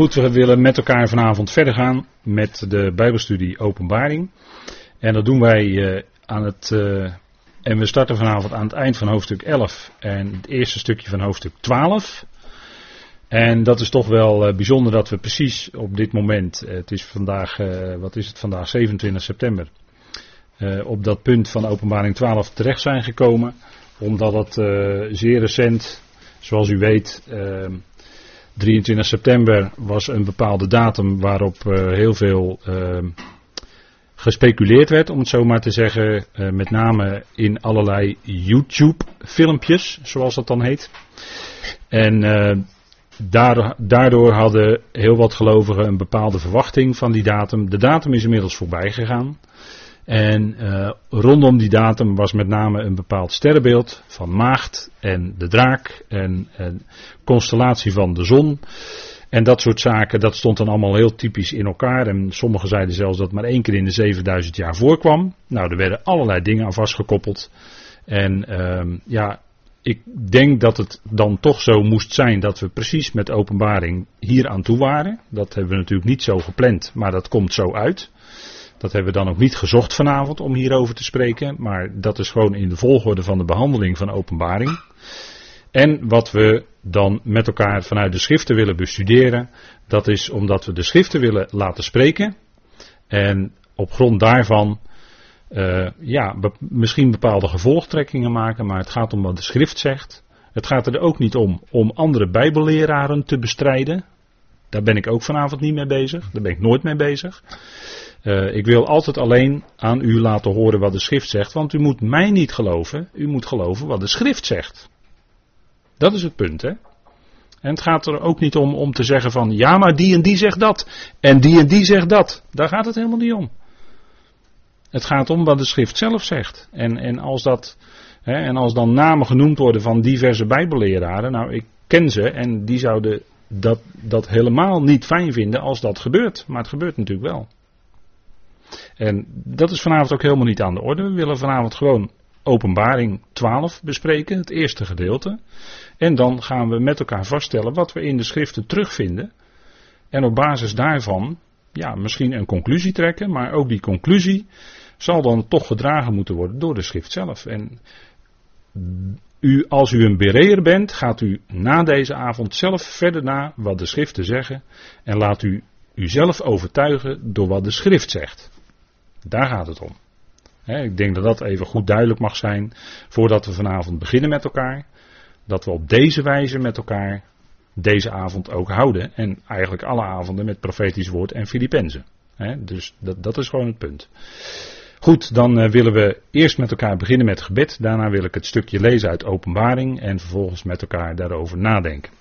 Goed, we willen met elkaar vanavond verder gaan met de Bijbelstudie Openbaring. En dat doen wij uh, aan het. Uh, en we starten vanavond aan het eind van hoofdstuk 11 en het eerste stukje van hoofdstuk 12. En dat is toch wel uh, bijzonder dat we precies op dit moment, het is vandaag, wat is het vandaag, 27 september, op dat punt van Openbaring 12 terecht zijn gekomen. Omdat het zeer recent, zoals u weet, 23 september was een bepaalde datum waarop uh, heel veel uh, gespeculeerd werd, om het zo maar te zeggen. Uh, met name in allerlei YouTube-filmpjes, zoals dat dan heet. En daardoor hadden heel wat gelovigen een bepaalde verwachting van die datum. De datum is inmiddels voorbij gegaan. En uh, rondom die datum was met name een bepaald sterrenbeeld van Maagd en de draak en een constellatie van de zon. En dat soort zaken, dat stond dan allemaal heel typisch in elkaar. En sommigen zeiden zelfs dat het maar één keer in de 7000 jaar voorkwam. Nou, er werden allerlei dingen aan vastgekoppeld. En uh, ja, ik denk dat het dan toch zo moest zijn dat we precies met openbaring hier aan toe waren. Dat hebben we natuurlijk niet zo gepland, maar dat komt zo uit. Dat hebben we dan ook niet gezocht vanavond om hierover te spreken, maar dat is gewoon in de volgorde van de behandeling van openbaring. En wat we dan met elkaar vanuit de schriften willen bestuderen, dat is omdat we de schriften willen laten spreken. En op grond daarvan, uh, ja, misschien bepaalde gevolgtrekkingen maken, maar het gaat om wat de schrift zegt. Het gaat er ook niet om om andere bijbelleraren te bestrijden. Daar ben ik ook vanavond niet mee bezig. Daar ben ik nooit mee bezig. Uh, ik wil altijd alleen aan u laten horen wat de schrift zegt, want u moet mij niet geloven, u moet geloven wat de schrift zegt. Dat is het punt, hè? En het gaat er ook niet om om te zeggen van, ja, maar die en die zegt dat, en die en die zegt dat. Daar gaat het helemaal niet om. Het gaat om wat de schrift zelf zegt. En, en, als, dat, hè, en als dan namen genoemd worden van diverse bijbelleraren, nou, ik ken ze en die zouden dat, dat helemaal niet fijn vinden als dat gebeurt. Maar het gebeurt natuurlijk wel. En dat is vanavond ook helemaal niet aan de orde. We willen vanavond gewoon Openbaring 12 bespreken, het eerste gedeelte. En dan gaan we met elkaar vaststellen wat we in de schriften terugvinden. En op basis daarvan, ja, misschien een conclusie trekken, maar ook die conclusie zal dan toch gedragen moeten worden door de schrift zelf. En u, als u een bereer bent, gaat u na deze avond zelf verder na wat de schriften zeggen. En laat u uzelf overtuigen door wat de schrift zegt. Daar gaat het om. ik denk dat dat even goed duidelijk mag zijn voordat we vanavond beginnen met elkaar. Dat we op deze wijze met elkaar deze avond ook houden. En eigenlijk alle avonden met profetisch woord en Filippenzen. dus dat, dat is gewoon het punt. Goed, dan uh, willen we eerst met elkaar beginnen met gebed. Daarna wil ik het stukje lezen uit Openbaring en vervolgens met elkaar daarover nadenken.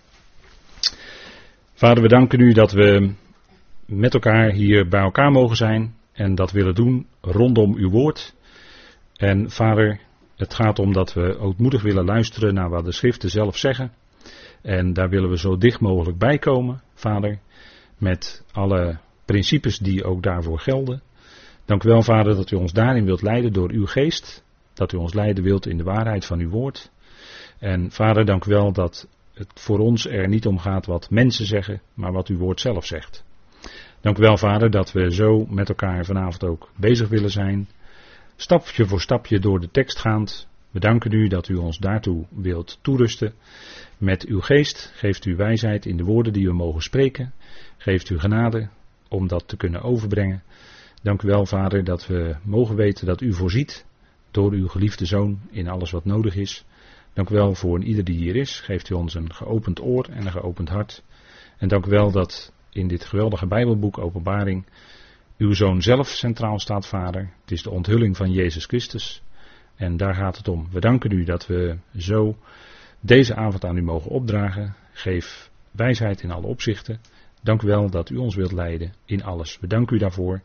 Vader, we danken u dat we met elkaar hier bij elkaar mogen zijn en dat willen doen rondom uw woord. En vader, het gaat om dat we ootmoedig willen luisteren naar wat de schriften zelf zeggen. En daar willen we zo dicht mogelijk bij komen, vader, met alle principes die ook daarvoor gelden. Dank u wel, vader, dat u ons daarin wilt leiden door uw geest. Dat u ons leiden wilt in de waarheid van uw woord. En vader, dank u wel dat het voor ons er niet om gaat wat mensen zeggen, maar wat uw woord zelf zegt. Dank u wel, Vader, dat we zo met elkaar vanavond ook bezig willen zijn. Stapje voor stapje door de tekst gaand. We danken u dat u ons daartoe wilt toerusten. Met uw geest geeft u wijsheid in de woorden die we mogen spreken. Geeft u genade om dat te kunnen overbrengen. Dank u wel, Vader, dat we mogen weten dat u voorziet door uw geliefde zoon in alles wat nodig is. Dank u wel voor ieder die hier is. Geeft u ons een geopend oor en een geopend hart. En dank u wel dat in dit geweldige Bijbelboek Openbaring uw zoon zelf centraal staat, Vader. Het is de onthulling van Jezus Christus. En daar gaat het om. We danken u dat we zo deze avond aan u mogen opdragen. Geef wijsheid in alle opzichten. Dank u wel dat u ons wilt leiden in alles. We danken u daarvoor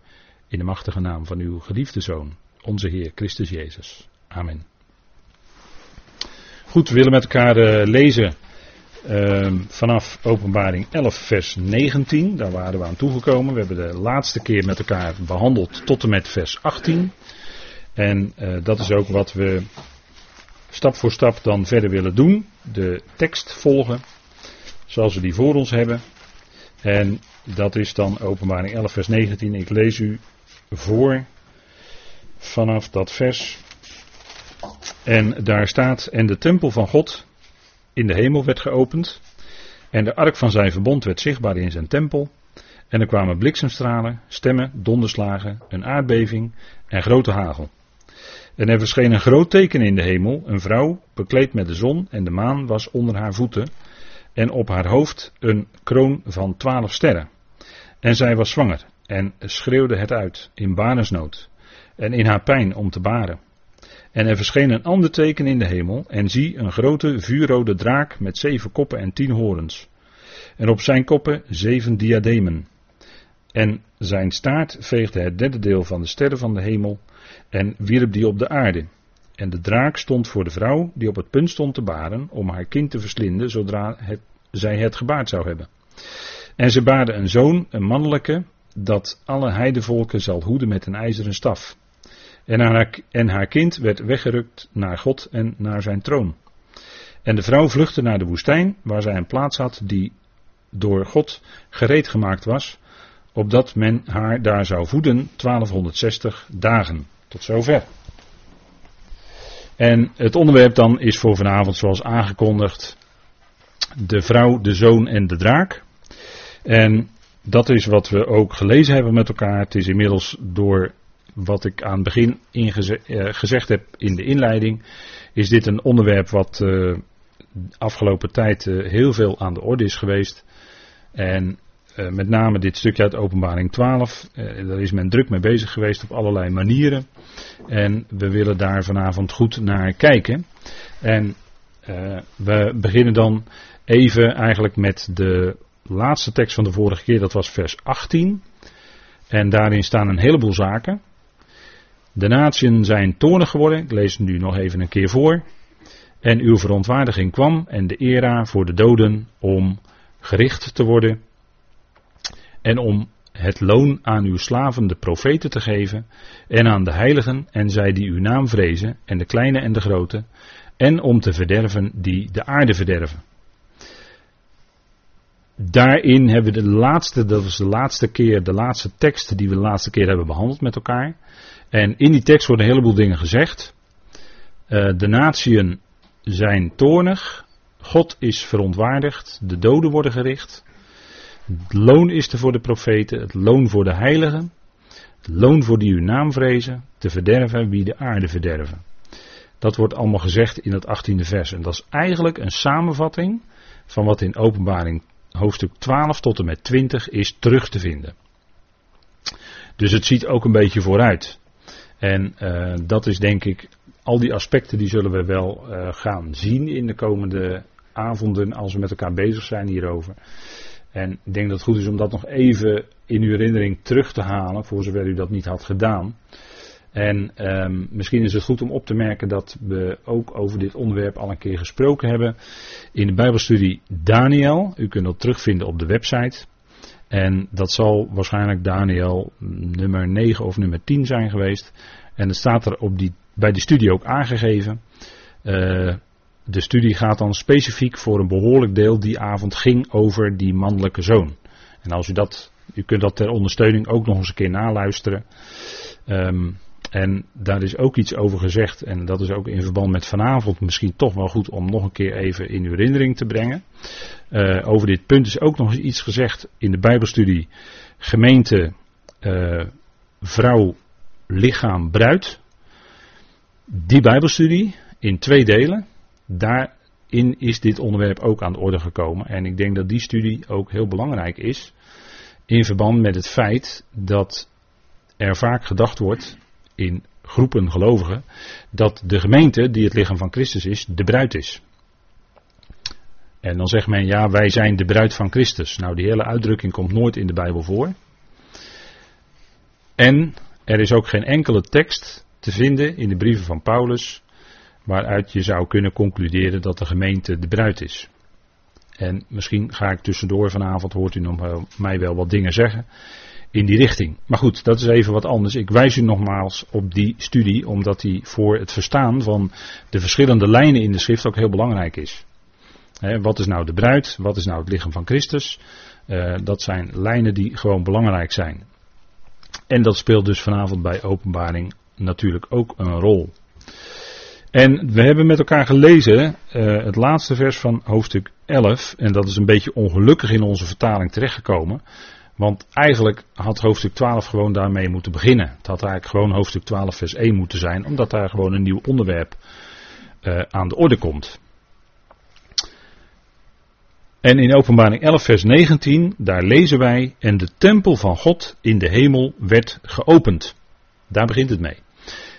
in de machtige naam van uw geliefde Zoon, onze Heer Christus Jezus. Amen. Goed, we willen met elkaar uh, lezen uh, vanaf Openbaring 11, vers 19. Daar waren we aan toegekomen. We hebben de laatste keer met elkaar behandeld tot en met vers 18. En uh, dat is ook wat we stap voor stap dan verder willen doen. De tekst volgen, zoals we die voor ons hebben. En dat is dan openbaring 11 vers 19. Ik lees u voor vanaf dat vers. En daar staat, en de tempel van God in de hemel werd geopend. En de ark van zijn verbond werd zichtbaar in zijn tempel. En er kwamen bliksemstralen, stemmen, donderslagen, een aardbeving en grote hagel. En er verscheen een groot teken in de hemel, een vrouw, bekleed met de zon en de maan was onder haar voeten, en op haar hoofd een kroon van twaalf sterren. En zij was zwanger, en schreeuwde het uit, in banesnood, en in haar pijn om te baren. En er verscheen een ander teken in de hemel, en zie een grote vuurrode draak met zeven koppen en tien horens. En op zijn koppen zeven diademen. En zijn staart veegde het derde deel van de sterren van de hemel en wierp die op de aarde. En de draak stond voor de vrouw die op het punt stond te baren om haar kind te verslinden zodra zij het gebaard zou hebben. En ze baarde een zoon, een mannelijke, dat alle heidevolken zal hoeden met een ijzeren staf. En haar, en haar kind werd weggerukt naar God en naar zijn troon. En de vrouw vluchtte naar de woestijn, waar zij een plaats had die door God gereed gemaakt was, opdat men haar daar zou voeden 1260 dagen. Tot zover. En het onderwerp dan is voor vanavond zoals aangekondigd de vrouw, de zoon en de draak. En dat is wat we ook gelezen hebben met elkaar. Het is inmiddels door wat ik aan het begin eh, gezegd heb in de inleiding, is dit een onderwerp wat uh, afgelopen tijd uh, heel veel aan de orde is geweest. En met name dit stukje uit Openbaring 12, daar is men druk mee bezig geweest op allerlei manieren. En we willen daar vanavond goed naar kijken. En we beginnen dan even eigenlijk met de laatste tekst van de vorige keer, dat was vers 18. En daarin staan een heleboel zaken. De natieën zijn toornig geworden, ik lees het nu nog even een keer voor. En uw verontwaardiging kwam en de era voor de doden om gericht te worden en om het loon aan uw slaven de profeten te geven en aan de heiligen en zij die uw naam vrezen en de kleine en de grote en om te verderven die de aarde verderven. Daarin hebben we de laatste, dat was de laatste keer, de laatste tekst die we de laatste keer hebben behandeld met elkaar. En in die tekst worden een heleboel dingen gezegd. Uh, de natieën zijn toornig. God is verontwaardigd. De doden worden gericht. Het loon is er voor de profeten. Het loon voor de heiligen. Het loon voor die uw naam vrezen. Te verderven wie de aarde verderven. Dat wordt allemaal gezegd in het 18e vers. En dat is eigenlijk een samenvatting van wat in openbaring hoofdstuk 12 tot en met 20 is terug te vinden. Dus het ziet ook een beetje vooruit. En uh, dat is denk ik, al die aspecten die zullen we wel uh, gaan zien in de komende avonden als we met elkaar bezig zijn hierover. En ik denk dat het goed is om dat nog even in uw herinnering terug te halen, voor zover u dat niet had gedaan. En um, misschien is het goed om op te merken dat we ook over dit onderwerp al een keer gesproken hebben in de Bijbelstudie Daniel. U kunt dat terugvinden op de website. En dat zal waarschijnlijk Daniel nummer 9 of nummer 10 zijn geweest. En het staat er op die, bij die studie ook aangegeven. Uh, de studie gaat dan specifiek voor een behoorlijk deel die avond ging over die mannelijke zoon. En als u dat, u kunt dat ter ondersteuning ook nog eens een keer naluisteren. Um, en daar is ook iets over gezegd, en dat is ook in verband met vanavond misschien toch wel goed om nog een keer even in uw herinnering te brengen. Uh, over dit punt is ook nog iets gezegd in de Bijbelstudie gemeente, uh, vrouw, lichaam, bruid. Die Bijbelstudie in twee delen, daarin is dit onderwerp ook aan de orde gekomen. En ik denk dat die studie ook heel belangrijk is in verband met het feit dat er vaak gedacht wordt in groepen gelovigen dat de gemeente, die het lichaam van Christus is, de bruid is. En dan zegt men, ja, wij zijn de bruid van Christus. Nou, die hele uitdrukking komt nooit in de Bijbel voor. En er is ook geen enkele tekst te vinden in de brieven van Paulus waaruit je zou kunnen concluderen dat de gemeente de bruid is. En misschien ga ik tussendoor vanavond, hoort u nog mij wel wat dingen zeggen in die richting. Maar goed, dat is even wat anders. Ik wijs u nogmaals op die studie, omdat die voor het verstaan van de verschillende lijnen in de schrift ook heel belangrijk is. wat is nou de bruid? Wat is nou het lichaam van Christus? Uh, dat zijn lijnen die gewoon belangrijk zijn. En dat speelt dus vanavond bij openbaring natuurlijk ook een rol. En we hebben met elkaar gelezen uh, het laatste vers van hoofdstuk 11. En dat is een beetje ongelukkig in onze vertaling terechtgekomen. Want eigenlijk had hoofdstuk 12 gewoon daarmee moeten beginnen. Het had eigenlijk gewoon hoofdstuk 12 vers 1 moeten zijn. Omdat daar gewoon een nieuw onderwerp uh, aan de orde komt. En in openbaring 11 vers 19, daar lezen wij, en de tempel van God in de hemel werd geopend. Daar begint het mee.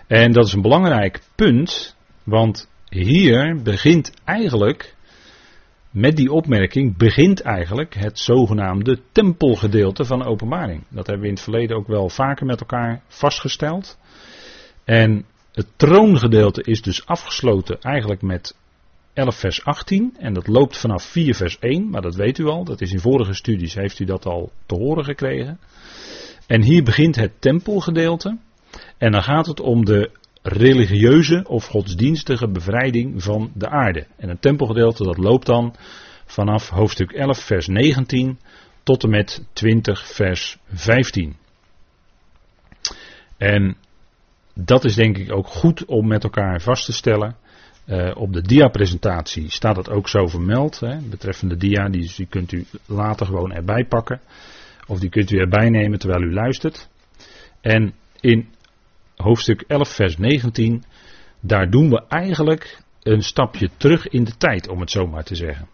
En dat is een belangrijk punt, want hier begint eigenlijk, met die opmerking, begint eigenlijk het zogenaamde tempelgedeelte van de openbaring. Dat hebben we in het verleden ook wel vaker met elkaar vastgesteld. En het troongedeelte is dus afgesloten eigenlijk met 11 vers 18 en dat loopt vanaf 4 vers 1, maar dat weet u al, dat is in vorige studies heeft u dat al te horen gekregen. En hier begint het tempelgedeelte en dan gaat het om de religieuze of godsdienstige bevrijding van de aarde. En het tempelgedeelte dat loopt dan vanaf hoofdstuk 11 vers 19 tot en met 20 vers 15. En dat is denk ik ook goed om met elkaar vast te stellen. Uh, op de dia-presentatie staat het ook zo vermeld. Hè, betreffende dia, die, die kunt u later gewoon erbij pakken. Of die kunt u erbij nemen terwijl u luistert. En in hoofdstuk 11, vers 19, daar doen we eigenlijk een stapje terug in de tijd, om het zo maar te zeggen.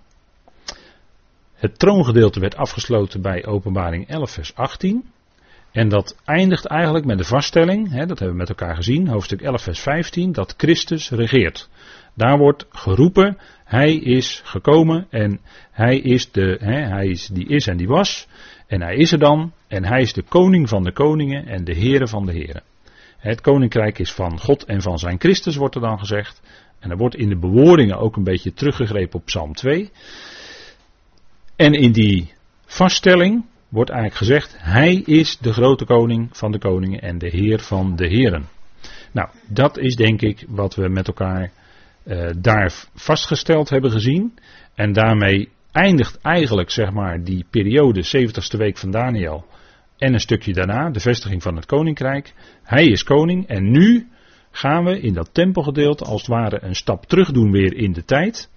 Het troongedeelte werd afgesloten bij Openbaring 11, vers 18. En dat eindigt eigenlijk met de vaststelling, hè, dat hebben we met elkaar gezien, hoofdstuk 11, vers 15, dat Christus regeert. Daar wordt geroepen, hij is gekomen en hij is, de, hè, hij is die is en die was. En hij is er dan en hij is de koning van de koningen en de heren van de heren. Het koninkrijk is van God en van zijn Christus, wordt er dan gezegd. En er wordt in de bewoordingen ook een beetje teruggegrepen op Psalm 2. En in die vaststelling wordt eigenlijk gezegd, hij is de grote koning van de koningen en de heer van de heren. Nou, dat is denk ik wat we met elkaar uh, daar vastgesteld hebben gezien. En daarmee eindigt eigenlijk zeg maar die periode, 70ste week van Daniel. En een stukje daarna, de vestiging van het koninkrijk. Hij is koning en nu gaan we in dat tempelgedeelte als het ware een stap terug doen weer in de tijd.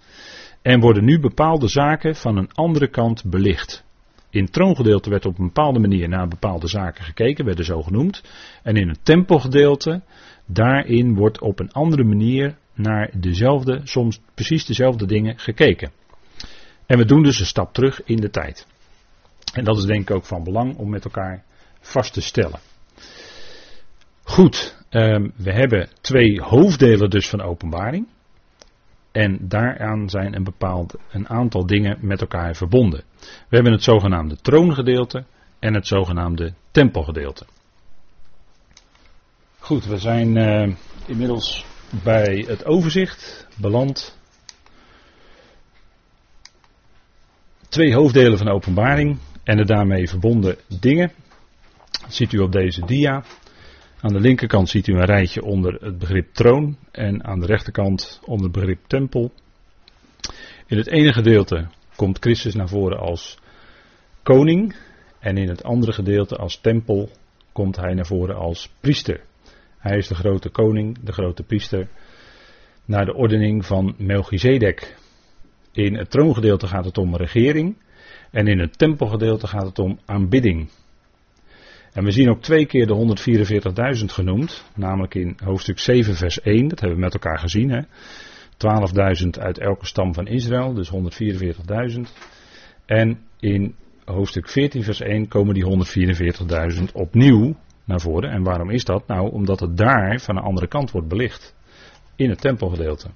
En worden nu bepaalde zaken van een andere kant belicht. In het troongedeelte werd op een bepaalde manier naar bepaalde zaken gekeken, werden zo genoemd. En in het tempelgedeelte, daarin wordt op een andere manier naar dezelfde, soms precies dezelfde dingen gekeken. En we doen dus een stap terug in de tijd. En dat is denk ik ook van belang om met elkaar vast te stellen. Goed, um, we hebben twee hoofddelen dus van openbaring. En daaraan zijn een bepaald een aantal dingen met elkaar verbonden. We hebben het zogenaamde troongedeelte en het zogenaamde tempelgedeelte. Goed, we zijn uh, inmiddels bij het overzicht beland. Twee hoofddelen van openbaring en de daarmee verbonden dingen. Dat ziet u op deze dia. Aan de linkerkant ziet u een rijtje onder het begrip troon en aan de rechterkant onder het begrip tempel. In het ene gedeelte komt Christus naar voren als koning en in het andere gedeelte als tempel komt hij naar voren als priester. Hij is de grote koning, de grote priester, naar de ordening van Melchizedek. In het troongedeelte gaat het om regering en in het tempelgedeelte gaat het om aanbidding. En we zien ook twee keer de 144.000 genoemd, namelijk in hoofdstuk 7 vers 1, dat hebben we met elkaar gezien. 12.000 uit elke stam van Israël, dus 144.000. En in hoofdstuk 14 vers 1 komen die 144.000 opnieuw naar voren. En waarom is dat? Nou, omdat het daar van de andere kant wordt belicht. In het tempelgedeelte.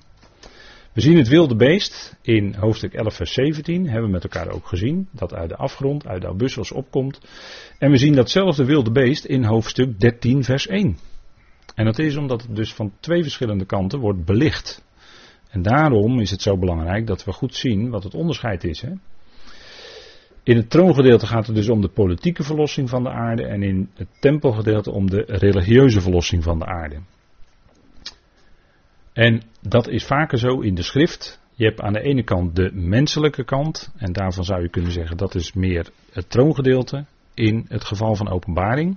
We zien het wilde beest in hoofdstuk 11 vers 17. Hebben we met elkaar ook gezien. Dat uit de afgrond, uit de abussels opkomt. En we zien datzelfde wilde beest in hoofdstuk 13 vers 1. En dat is omdat het dus van twee verschillende kanten wordt belicht. En daarom is het zo belangrijk dat we goed zien wat het onderscheid is. Hè? In het troongedeelte gaat het dus om de politieke verlossing van de aarde en in het tempelgedeelte om de religieuze verlossing van de aarde. En dat is vaker zo in de schrift Je hebt aan de ene kant de menselijke kant, en daarvan zou je kunnen zeggen dat is meer het troongedeelte in het geval van openbaring.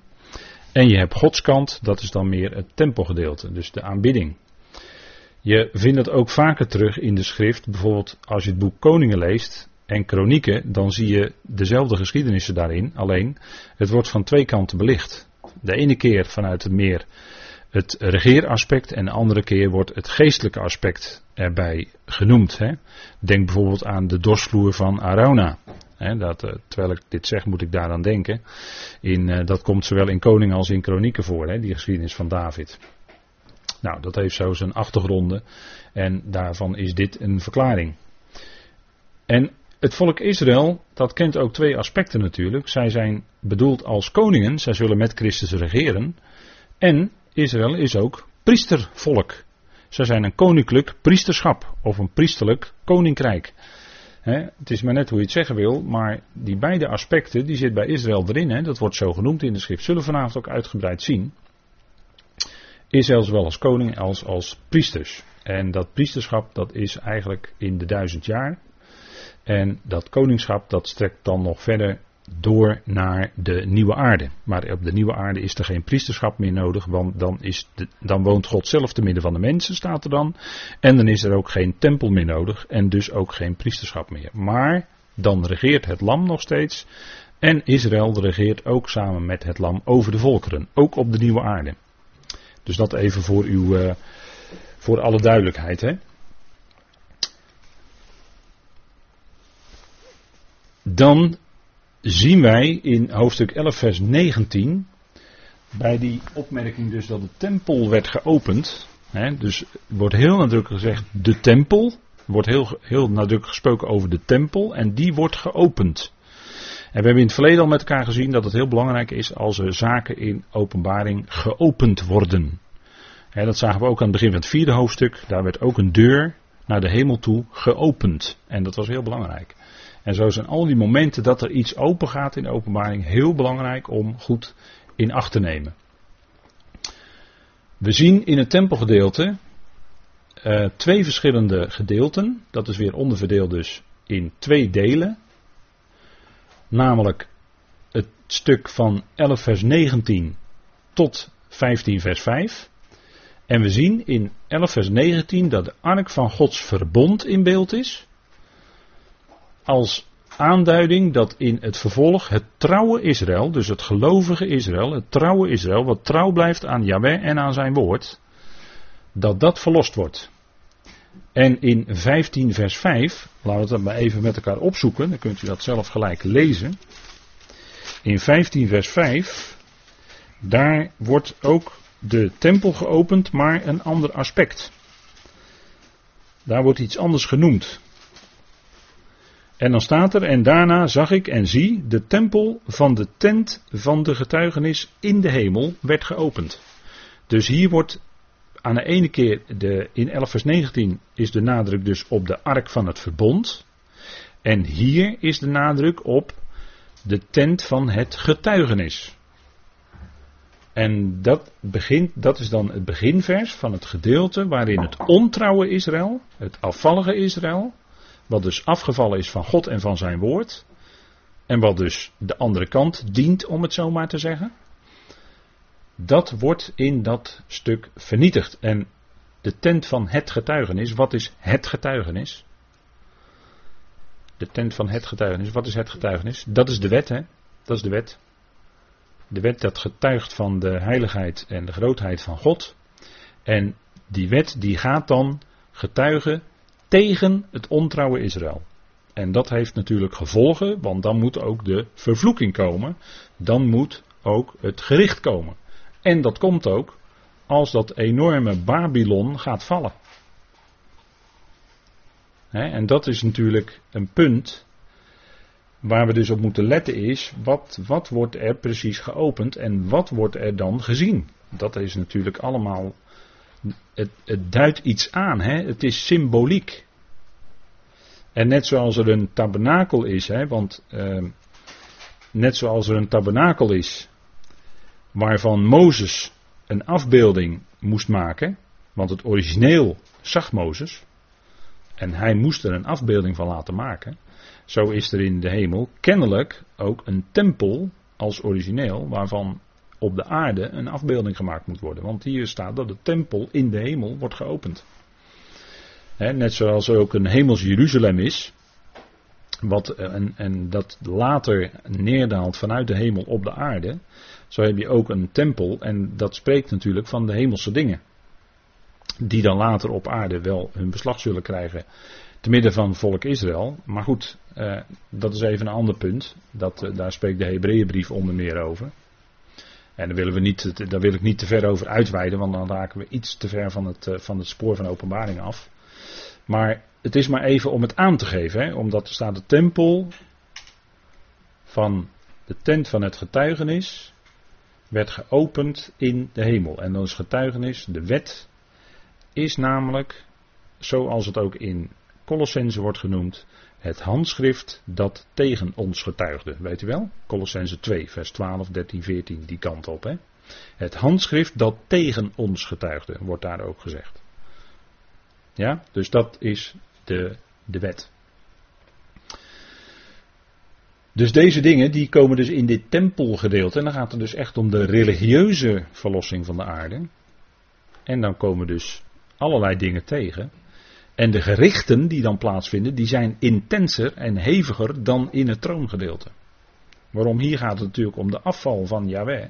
En je hebt Gods kant, dat is dan meer het tempelgedeelte, dus de aanbidding. Je vindt het ook vaker terug in de schrift, bijvoorbeeld als je het boek Koningen leest en Kronieken, dan zie je dezelfde geschiedenissen daarin, alleen het wordt van twee kanten belicht. De ene keer vanuit het meer het regeeraspect en de andere keer wordt het geestelijke aspect erbij genoemd. Hè. Denk bijvoorbeeld aan de dorsvloer van Arauna. Hè, dat, eh, terwijl ik dit zeg, moet ik daaraan denken. In, uh, dat komt zowel in Koningen als in Kronieken voor, hè, die geschiedenis van David. Nou, dat heeft zo zijn achtergronden en daarvan is dit een verklaring. En het volk Israël, dat kent ook twee aspecten natuurlijk. Zij zijn bedoeld als koningen, zij zullen met Christus regeren. En Israël is ook priestervolk. Zij zijn een koninklijk priesterschap of een priesterlijk koninkrijk. het is maar net hoe je het zeggen wil, maar die beide aspecten die zit bij Israël erin. dat wordt zo genoemd in de schrift. Zullen we vanavond ook uitgebreid zien. Israël zowel als koning als als priesters. En dat priesterschap dat is eigenlijk in de duizend jaar. En dat koningschap dat strekt dan nog verder door naar de nieuwe aarde. Maar op de nieuwe aarde is er geen priesterschap meer nodig, want dan, is de, dan woont God zelf te midden van de mensen, staat er dan. En dan is er ook geen tempel meer nodig en dus ook geen priesterschap meer. Maar dan regeert het lam nog steeds. En Israël regeert ook samen met het lam over de volkeren, ook op de nieuwe aarde. Dus dat even voor, uw, uh, voor alle duidelijkheid. Hè? Dan zien wij in hoofdstuk 11, vers 19, bij die opmerking dus dat de tempel werd geopend. Hè, dus wordt heel nadrukkelijk gezegd de tempel. Wordt heel, heel nadrukkelijk gesproken over de tempel en die wordt geopend. En we hebben in het verleden al met elkaar gezien dat het heel belangrijk is als er zaken in openbaring geopend worden. Dat zagen we ook aan het begin van het vierde hoofdstuk. Daar werd ook een deur naar de hemel toe geopend. En dat was heel belangrijk. En zo zijn al die momenten dat er iets open gaat in de openbaring heel belangrijk om goed in acht te nemen. We zien in het tempelgedeelte uh, twee verschillende gedeelten. Dat is weer onderverdeeld dus in twee delen. Namelijk het stuk van 11 vers 19 tot 15 vers 5. En we zien in 11 vers 19 dat de ark van Gods verbond in beeld is als aanduiding dat in het vervolg het trouwe Israël, dus het gelovige Israël, het trouwe Israël, wat trouw blijft aan Yahweh en aan zijn woord, dat dat verlost wordt. En in 15 vers 5, laten we dat maar even met elkaar opzoeken, dan kunt u dat zelf gelijk lezen. In 15 vers 5, daar wordt ook de tempel geopend, maar een ander aspect. Daar wordt iets anders genoemd. En dan staat er, en daarna zag ik en zie, de tempel van de tent van de getuigenis in de hemel werd geopend. Dus hier wordt aan de ene keer, de, in 11 vers 19 is de nadruk dus op de ark van het verbond. En hier is de nadruk op de tent van het getuigenis. En dat, begint, dat is dan het beginvers van het gedeelte waarin het ontrouwe Israël, het afvallige Israël, wat dus afgevallen is van God en van zijn woord. En wat dus de andere kant dient, om het zo maar te zeggen. Dat wordt in dat stuk vernietigd. En de tent van het getuigenis, wat is het getuigenis? De tent van het getuigenis, wat is het getuigenis? Dat is de wet, hè? Dat is de wet. De wet dat getuigt van de heiligheid en de grootheid van God. En die wet die gaat dan getuigen tegen het ontrouwe Israël. En dat heeft natuurlijk gevolgen, want dan moet ook de vervloeking komen. Dan moet ook het gericht komen. En dat komt ook als dat enorme Babylon gaat vallen. en dat is natuurlijk een punt waar we dus op moeten letten is, wat, wat wordt er precies geopend en wat wordt er dan gezien? Dat is natuurlijk allemaal het, het duidt iets aan, hè? het is symboliek. En net zoals er een tabernakel is, hè, want uh, net zoals er een tabernakel is, waarvan Mozes een afbeelding moest maken, want het origineel zag Mozes, En hij moest er een afbeelding van laten maken. Zo is er in de hemel kennelijk ook een tempel als origineel, waarvan op de aarde een afbeelding gemaakt moet worden. Want hier staat dat de tempel in de hemel wordt geopend. net zoals er ook een hemels Jeruzalem is, wat, eh, en, en dat later neerdaalt vanuit de hemel op de aarde. Zo heb je ook een tempel en dat spreekt natuurlijk van de hemelse dingen. Die dan later op aarde wel hun beslag zullen krijgen te midden van volk Israël. Maar goed, eh, dat is even een ander punt. Dat, eh, daar spreekt de Hebreeënbrief onder meer over. En daar, willen we niet, daar wil ik niet te ver over uitweiden, want dan raken we iets te ver van het, uh, van het spoor van openbaring af. Maar het is maar even om het aan te geven, hè, omdat er staat de tempel van de tent van het getuigenis werd geopend in de hemel. En dan is getuigenis, de wet, is namelijk, zoals het ook in Colossense wordt genoemd, het handschrift dat tegen ons getuigde. Weet u wel? Colossense 2, vers 12, 13, 14, die kant op. Hè? Het handschrift dat tegen ons getuigde, wordt daar ook gezegd. Ja, dus dat is de, de wet. Dus deze dingen die komen dus in dit tempelgedeelte. En dan gaat het dus echt om de religieuze verlossing van de aarde. En dan komen dus allerlei dingen tegen. En de gerichten die dan plaatsvinden, die zijn intenser en heviger dan in het troongedeelte. Waarom? Hier gaat het natuurlijk om de afval van Yahweh.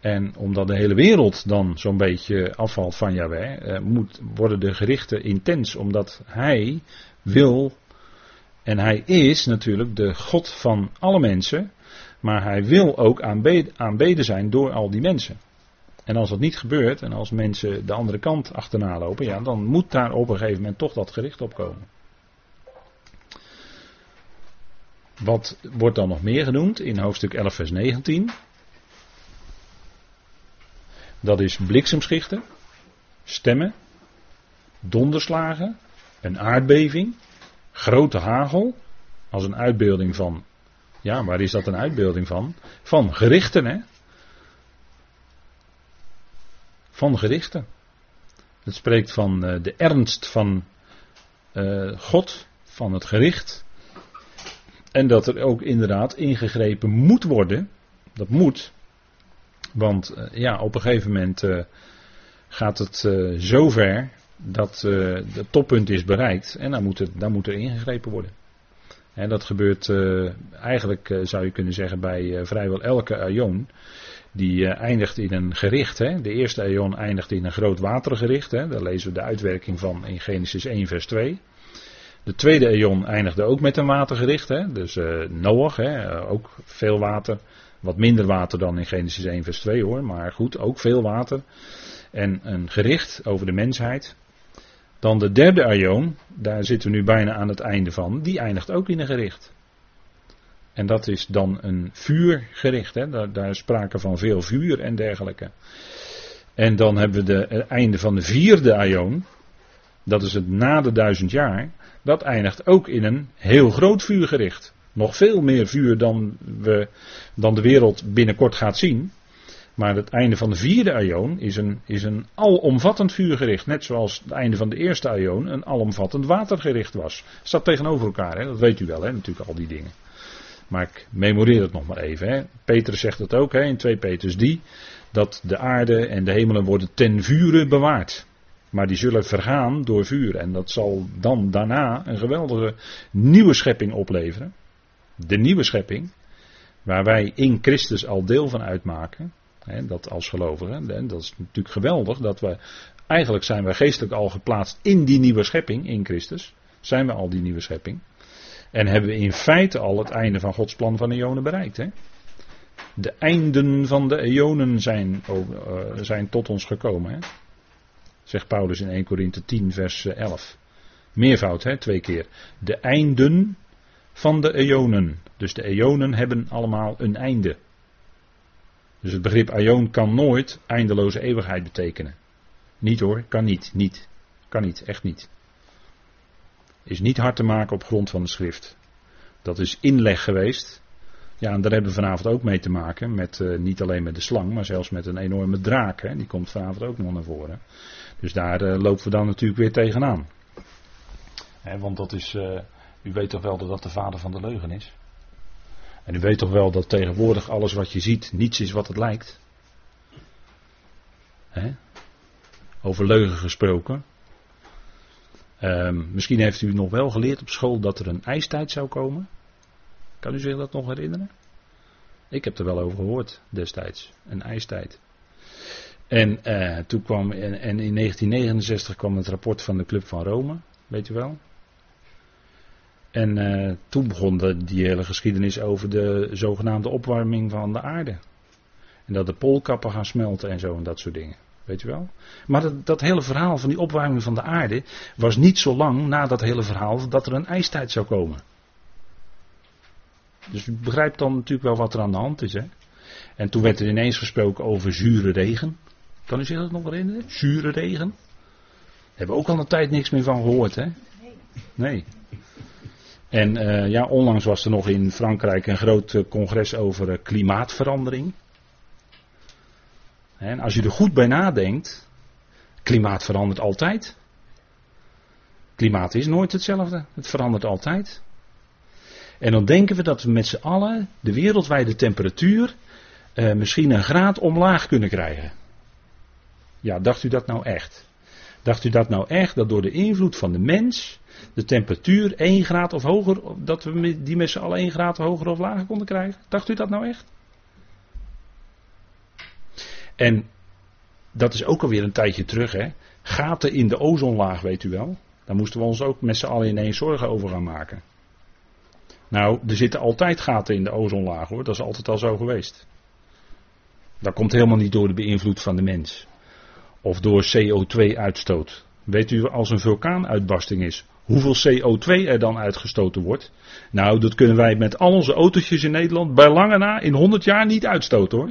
En omdat de hele wereld dan zo'n beetje afvalt van Yahweh, eh, moet, worden de gerichten intens. Omdat hij wil, en hij is natuurlijk de God van alle mensen, maar hij wil ook aanbeden, aanbeden zijn door al die mensen. En als dat niet gebeurt, en als mensen de andere kant achterna lopen, ja, dan moet daar op een gegeven moment toch dat gericht op komen. Wat wordt dan nog meer genoemd in hoofdstuk 11, vers 19? Dat is bliksemschichten, stemmen, donderslagen, een aardbeving, grote hagel, als een uitbeelding van, ja, waar is dat een uitbeelding van? Van gerichten, hè? Van gerichten. Het spreekt van uh, de ernst van uh, God, van het gericht. En dat er ook inderdaad ingegrepen moet worden. Dat moet. Want uh, ja, op een gegeven moment gaat het zover dat het toppunt is bereikt. En dan moet, dan moet er ingegrepen worden. En dat gebeurt eigenlijk, zou je kunnen zeggen, bij vrijwel elke aion. Die uh, eindigt in een gericht. Hè. De eerste eon eindigt in een groot watergericht. Hè. Daar lezen we de uitwerking van in Genesis 1 vers 2. De tweede eon eindigde ook met een watergericht. Hè. Dus uh, Noach, hè, uh, ook veel water. Wat minder water dan in Genesis 1 vers 2 hoor. Maar goed, ook veel water. En een gericht over de mensheid. Dan de derde aion, daar zitten we nu bijna aan het einde van. Die eindigt ook in een gericht. En dat is dan een vuurgericht. Hè? Daar, daar is sprake van veel vuur en dergelijke. En dan hebben we de, het einde van de vierde aion. Dat is het na de duizend jaar. Dat eindigt ook in een heel groot vuurgericht. Nog veel meer vuur dan, we, dan de wereld binnenkort gaat zien. Maar het einde van de vierde aion is een, is een alomvattend vuurgericht. Net zoals het einde van de eerste aion een alomvattend watergericht was. Staat tegenover elkaar, hè? dat weet u wel, hè? natuurlijk al die dingen. Maar ik memoreer het nog maar even. Hè. Petrus zegt het ook hè, in 2 Petrus die. Dat de aarde en de hemelen worden ten vure bewaard. Maar die zullen vergaan door vuur. En dat zal dan daarna een geweldige nieuwe schepping opleveren. De nieuwe schepping. Waar wij in Christus al deel van uitmaken. Hè, dat als gelovigen. Dat is natuurlijk geweldig. Dat we, eigenlijk zijn wij geestelijk al geplaatst in die nieuwe schepping. In Christus. Zijn we al die nieuwe schepping. En hebben we in feite al het einde van Gods plan van eonen bereikt. Hè? De einden van de eonen zijn, uh, zijn tot ons gekomen. Hè? Zegt Paulus in 1 Korinthe 10 vers 11. Meervoud, hè? twee keer. De einden van de eonen. Dus de eonen hebben allemaal een einde. Dus het begrip aion kan nooit eindeloze eeuwigheid betekenen. Niet hoor, kan niet, niet. Kan niet, echt niet is niet hard te maken op grond van de schrift. Dat is inleg geweest. Ja, en daar hebben we vanavond ook mee te maken. Met, uh, niet alleen met de slang, maar zelfs met een enorme draak. Hè. Die komt vanavond ook nog naar voren. Dus daar uh, lopen we dan natuurlijk weer tegenaan. want dat is, uh, u weet toch wel dat dat de vader van de leugen is? En u weet toch wel dat tegenwoordig alles wat je ziet niets is wat het lijkt? Over leugen gesproken. Um, misschien heeft u nog wel geleerd op school dat er een ijstijd zou komen. Kan u zich dat nog herinneren? Ik heb er wel over gehoord destijds. Een ijstijd. En, uh, toen kwam, en, in 1969 kwam het rapport van de Club van Rome, weet u wel. En uh, toen begon de, die hele geschiedenis over de zogenaamde opwarming van de aarde. En dat de poolkappen gaan smelten en zo en dat soort dingen. Weet je wel? Maar dat, dat, hele verhaal van die opwarming van de aarde was niet zo lang na dat hele verhaal dat er een ijstijd zou komen. Dus u begrijpt dan natuurlijk wel wat er aan de hand is. Hè? En toen werd er ineens gesproken over zure regen. Kan u zich dat nog herinneren? Zure regen. Daar hebben we ook al een tijd niks meer van gehoord, hè? Nee. En uh, ja, onlangs was er nog in Frankrijk een groot uh, congres over uh, klimaatverandering. En als je er goed bij nadenkt, klimaat verandert altijd. Klimaat is nooit hetzelfde, het verandert altijd. En dan denken we dat we met z'n allen de wereldwijde temperatuur eh, misschien een graad omlaag kunnen krijgen. Ja, dacht u dat nou echt? Dacht u dat nou echt, dat door de invloed van de mens de temperatuur 1 graad of hoger, dat we die met z'n allen 1 graad hoger of lager konden krijgen? Dacht u dat nou echt? En dat is ook alweer een tijdje terug, hè. Gaten in de ozonlaag, weet u wel. Daar moesten we ons ook met z'n allen ineens zorgen over gaan maken. Nou, er zitten altijd gaten in de ozonlaag hoor, dat is altijd al zo geweest. Dat komt helemaal niet door de beïnvloed van de mens. Of door CO2-uitstoot. Weet u als een vulkaanuitbarsting is, hoeveel CO2 er dan uitgestoten wordt? Nou, dat kunnen wij met al onze autootjes in Nederland bij lange na in 100 jaar niet uitstoten hoor.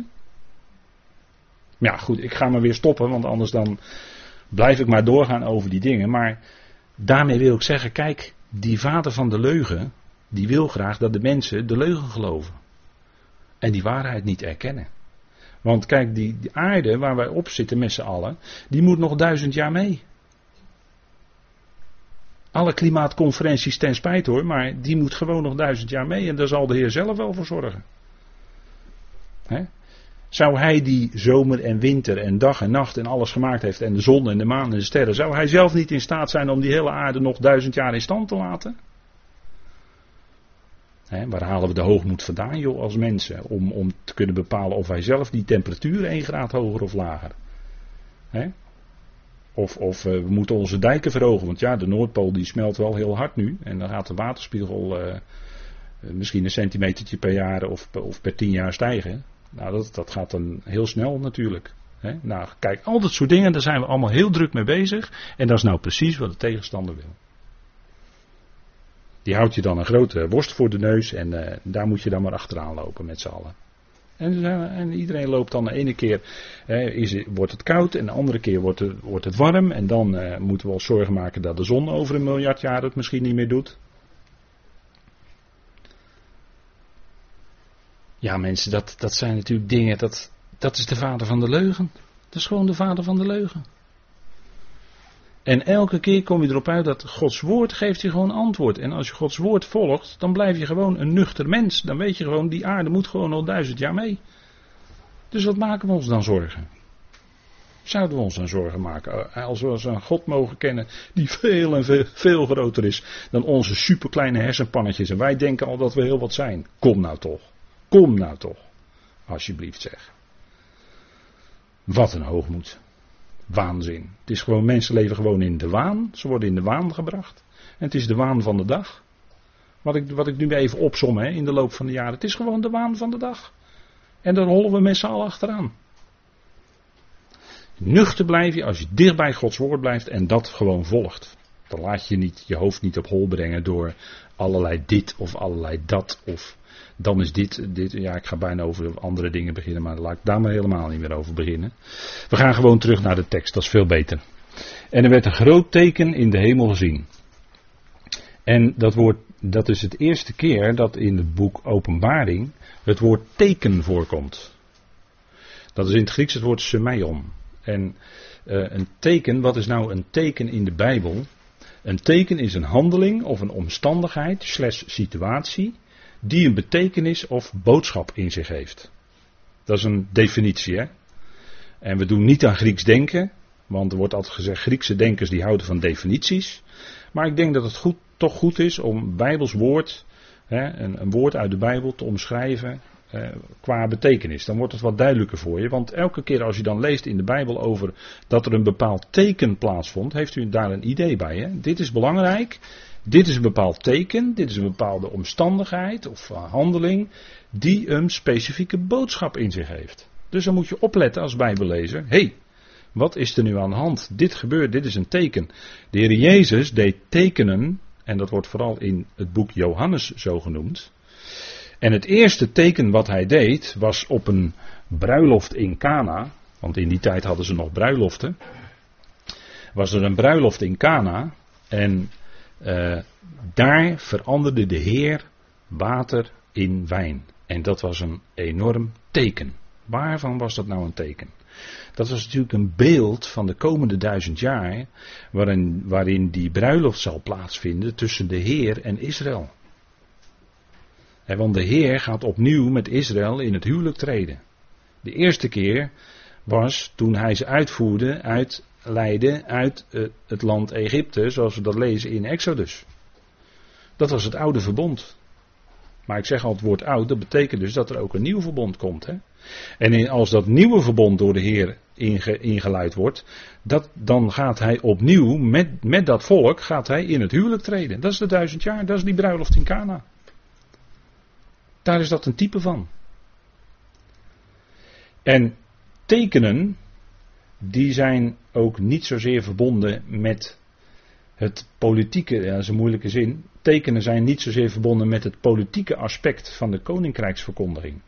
Ja, goed, ik ga maar weer stoppen, want anders dan blijf ik maar doorgaan over die dingen. Maar daarmee wil ik zeggen, kijk, die vader van de leugen, die wil graag dat de mensen de leugen geloven. En die waarheid niet erkennen. Want kijk, die, aarde waar wij op zitten met z'n allen, die moet nog duizend jaar mee. Alle klimaatconferenties ten spijt hoor, maar die moet gewoon nog duizend jaar mee en daar zal de Heer zelf wel voor zorgen. He? Zou hij die zomer en winter en dag en nacht en alles gemaakt heeft en de zon en de maan en de sterren, zou hij zelf niet in staat zijn om die hele aarde nog duizend jaar in stand te laten? waar halen we de hoogmoed vandaan, joh, als mensen? Om, om te kunnen bepalen of wij zelf die temperatuur 1 graad hoger of lager. Of, of uh, we moeten onze dijken verhogen, want ja, de Noordpool die smelt wel heel hard nu. En dan gaat de waterspiegel uh, misschien een centimetertje per jaar of, of per tien jaar stijgen. Nou, dat, dat gaat dan heel snel natuurlijk. Nou, kijk, al dat soort dingen, daar zijn we allemaal heel druk mee bezig. En dat is nou precies wat de tegenstander wil. Die houdt je dan een grote worst voor de neus en uh, daar moet je dan maar achteraan lopen met z'n allen. En, en, iedereen loopt dan de ene keer is, wordt het koud en de andere keer wordt het, wordt het warm. En dan uh, moeten we ons zorgen maken dat de zon over een miljard jaar het misschien niet meer doet. Ja mensen, dat, dat zijn natuurlijk dingen, dat, dat is de vader van de leugen. Dat is gewoon de vader van de leugen. En elke keer kom je erop uit dat Gods woord geeft je gewoon antwoord. En als je Gods woord volgt, dan blijf je gewoon een nuchter mens. Dan weet je gewoon, die aarde moet gewoon al duizend jaar mee. Dus wat maken we ons dan zorgen? Zouden we ons dan zorgen maken als we een God mogen kennen die veel en veel, veel groter is dan onze superkleine hersenpannetjes en wij denken al dat we heel wat zijn? Kom nou toch. Kom nou toch. Alsjeblieft zeg. Wat een hoogmoed waanzin. Het is gewoon, mensen leven gewoon in de waan. Ze worden in de waan gebracht. En het is de waan van de dag. Wat ik, wat ik nu even opsom hè, in de loop van de jaren. Het is gewoon de waan van de dag. En daar rollen we met z'n allen achteraan. Nuchter blijf je als je dicht bij Gods woord blijft en dat gewoon volgt. Dan laat je niet, je hoofd niet op hol brengen door allerlei dit of allerlei dat. Of dan is dit, dit, ja ik ga bijna over andere dingen beginnen, maar laat ik daar maar helemaal niet meer over beginnen. We gaan gewoon terug naar de tekst, dat is veel beter. En er werd een groot teken in de hemel gezien. En dat, woord, dat is het eerste keer dat in het boek Openbaring het woord teken voorkomt. Dat is in het Grieks het woord semeion. En uh, een teken, wat is nou een teken in de Bijbel? Een teken is een handeling of een omstandigheid slash situatie die een betekenis of boodschap in zich heeft. Dat is een definitie, hè. En we doen niet aan Grieks denken, want er wordt altijd gezegd Griekse denkers die houden van definities. Maar ik denk dat het goed, toch goed is om Bijbels woord, hè, een, woord uit de Bijbel te omschrijven eh, qua betekenis. Dan wordt het wat duidelijker voor je. Want elke keer als je dan leest in de Bijbel over dat er een bepaald teken plaatsvond, heeft u daar een idee bij. Hè? Dit is belangrijk. Dit is een bepaald teken. Dit is een bepaalde omstandigheid of uh, handeling die een specifieke boodschap in zich heeft. Dus dan moet je opletten als Bijbellezer. Hé, hey, wat is er nu aan de hand? Dit gebeurt, dit is een teken. De Heer Jezus deed tekenen, en dat wordt vooral in het boek Johannes zo genoemd. En het eerste teken wat hij deed was op een bruiloft in Cana, want in die tijd hadden ze nog bruiloften. Was er een bruiloft in Cana en uh, daar veranderde de Heer water in wijn. En dat was een enorm teken. Waarvan was dat nou een teken? Dat was natuurlijk een beeld van de komende duizend jaar, waarin, waarin die bruiloft zal plaatsvinden tussen de Heer en Israël. En want de Heer gaat opnieuw met Israël in het huwelijk treden. De eerste keer was toen hij ze uitvoerde uit Leiden uit eh, het land Egypte, zoals we dat lezen in Exodus. Dat was het oude verbond. Maar ik zeg al het woord oud, dat betekent dus dat er ook een nieuw verbond komt. Hè? En als dat nieuwe verbond door de Heer inge, ingeluid wordt, dat, dan gaat hij opnieuw met, met dat volk gaat hij in het huwelijk treden. Dat is de duizend jaar, dat is die bruiloft in Cana. Daar is dat een type van. En tekenen, die zijn ook niet zozeer verbonden met het politieke, ja, dat is een moeilijke zin. Tekenen zijn niet zozeer verbonden met het politieke aspect van de koninkrijksverkondiging.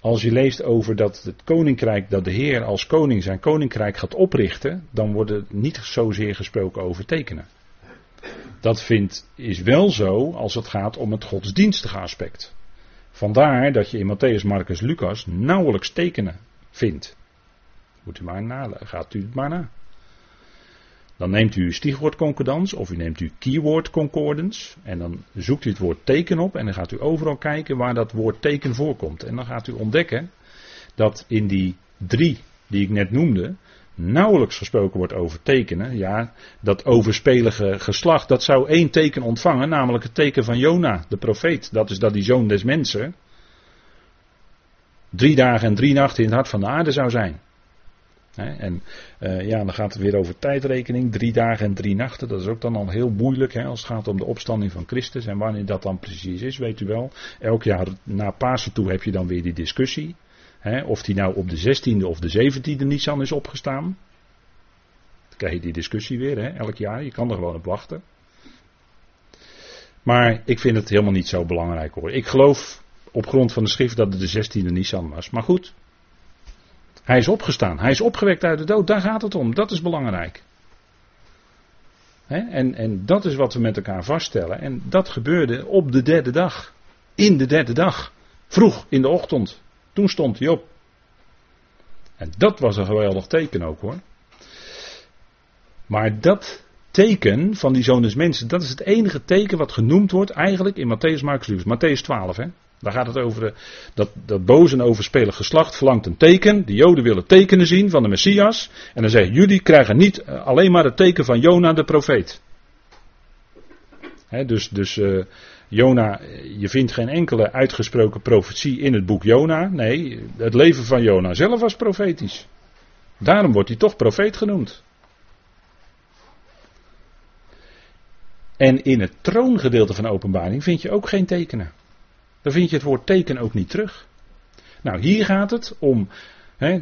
Als je leest over dat het koninkrijk, dat de Heer als koning zijn koninkrijk gaat oprichten, dan wordt het niet zozeer gesproken over tekenen. Dat vindt, is wel zo als het gaat om het godsdienstige aspect. Vandaar dat je in Matthäus, Marcus, Lucas nauwelijks tekenen vindt. Moet u maar gaat u het maar na. Dan neemt u uw stichwoordconcordans of u neemt uw keyword concordance en dan zoekt u het woord teken op en dan gaat u overal kijken waar dat woord teken voorkomt. En dan gaat u ontdekken dat in die drie die ik net noemde, nauwelijks gesproken wordt over tekenen. Ja, dat overspelige geslacht, dat zou één teken ontvangen, namelijk het teken van Jona, de profeet. Dat is dat die zoon des mensen drie dagen en drie nachten in het hart van de aarde zou zijn. En uh, ja, dan gaat het weer over tijdrekening. Drie dagen en drie nachten. Dat is ook dan al heel moeilijk hè, als het gaat om de opstanding van Christus. En wanneer dat dan precies is, weet u wel. Elk jaar na Pasen toe heb je dan weer die discussie. Hè, of die nou op de 16e of de 17e Nissan is opgestaan. Dan krijg je die discussie weer, hè, elk jaar. Je kan er gewoon op wachten. Maar ik vind het helemaal niet zo belangrijk hoor. Ik geloof op grond van de schrift dat het de 16e Nissan was. Maar goed, hij is opgestaan. Hij is opgewekt uit de dood. Daar gaat het om. Dat is belangrijk. en, en dat is wat we met elkaar vaststellen. En dat gebeurde op de derde dag. In de derde dag. Vroeg in de ochtend. Toen stond hij op. En dat was een geweldig teken ook hoor. Maar dat teken van die zoon mensen, dat is het enige teken wat genoemd wordt eigenlijk in Matthäus, Marcus, Lucas. Matthäus 12 hè. Daar gaat het over dat, dat boze en overspelig geslacht verlangt een teken. De Joden willen tekenen zien van de Messias. En dan zeggen jullie krijgen niet eh, alleen maar het teken van Jona de profeet. dus dus uh, Jona, je vindt geen enkele uitgesproken profetie in het boek Jona. Nee, het leven van Jona zelf was profetisch. Daarom wordt hij toch profeet genoemd. En in het troongedeelte van de openbaring vind je ook geen tekenen dan vind je het woord teken ook niet terug. Nou, hier gaat het om.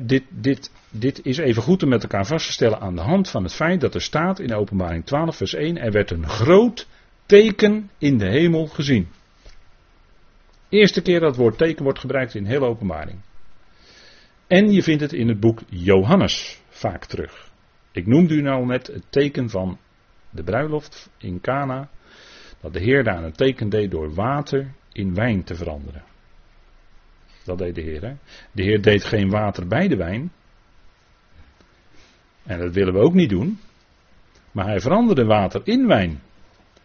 dit, dit, dit is even goed om met elkaar vast te stellen aan de hand van het feit dat er staat in Openbaring 12, vers 1: Er werd een groot teken in de hemel gezien. Eerste keer dat het woord teken wordt gebruikt in hele openbaring. En je vindt het in het boek Johannes vaak terug. Ik noemde u nou net het teken van de bruiloft in Cana. Dat de Heer daar een teken deed door water in wijn te veranderen. Dat deed de Heer. Hè? De Heer deed geen water bij de wijn. En dat willen we ook niet doen. Maar hij veranderde water in wijn.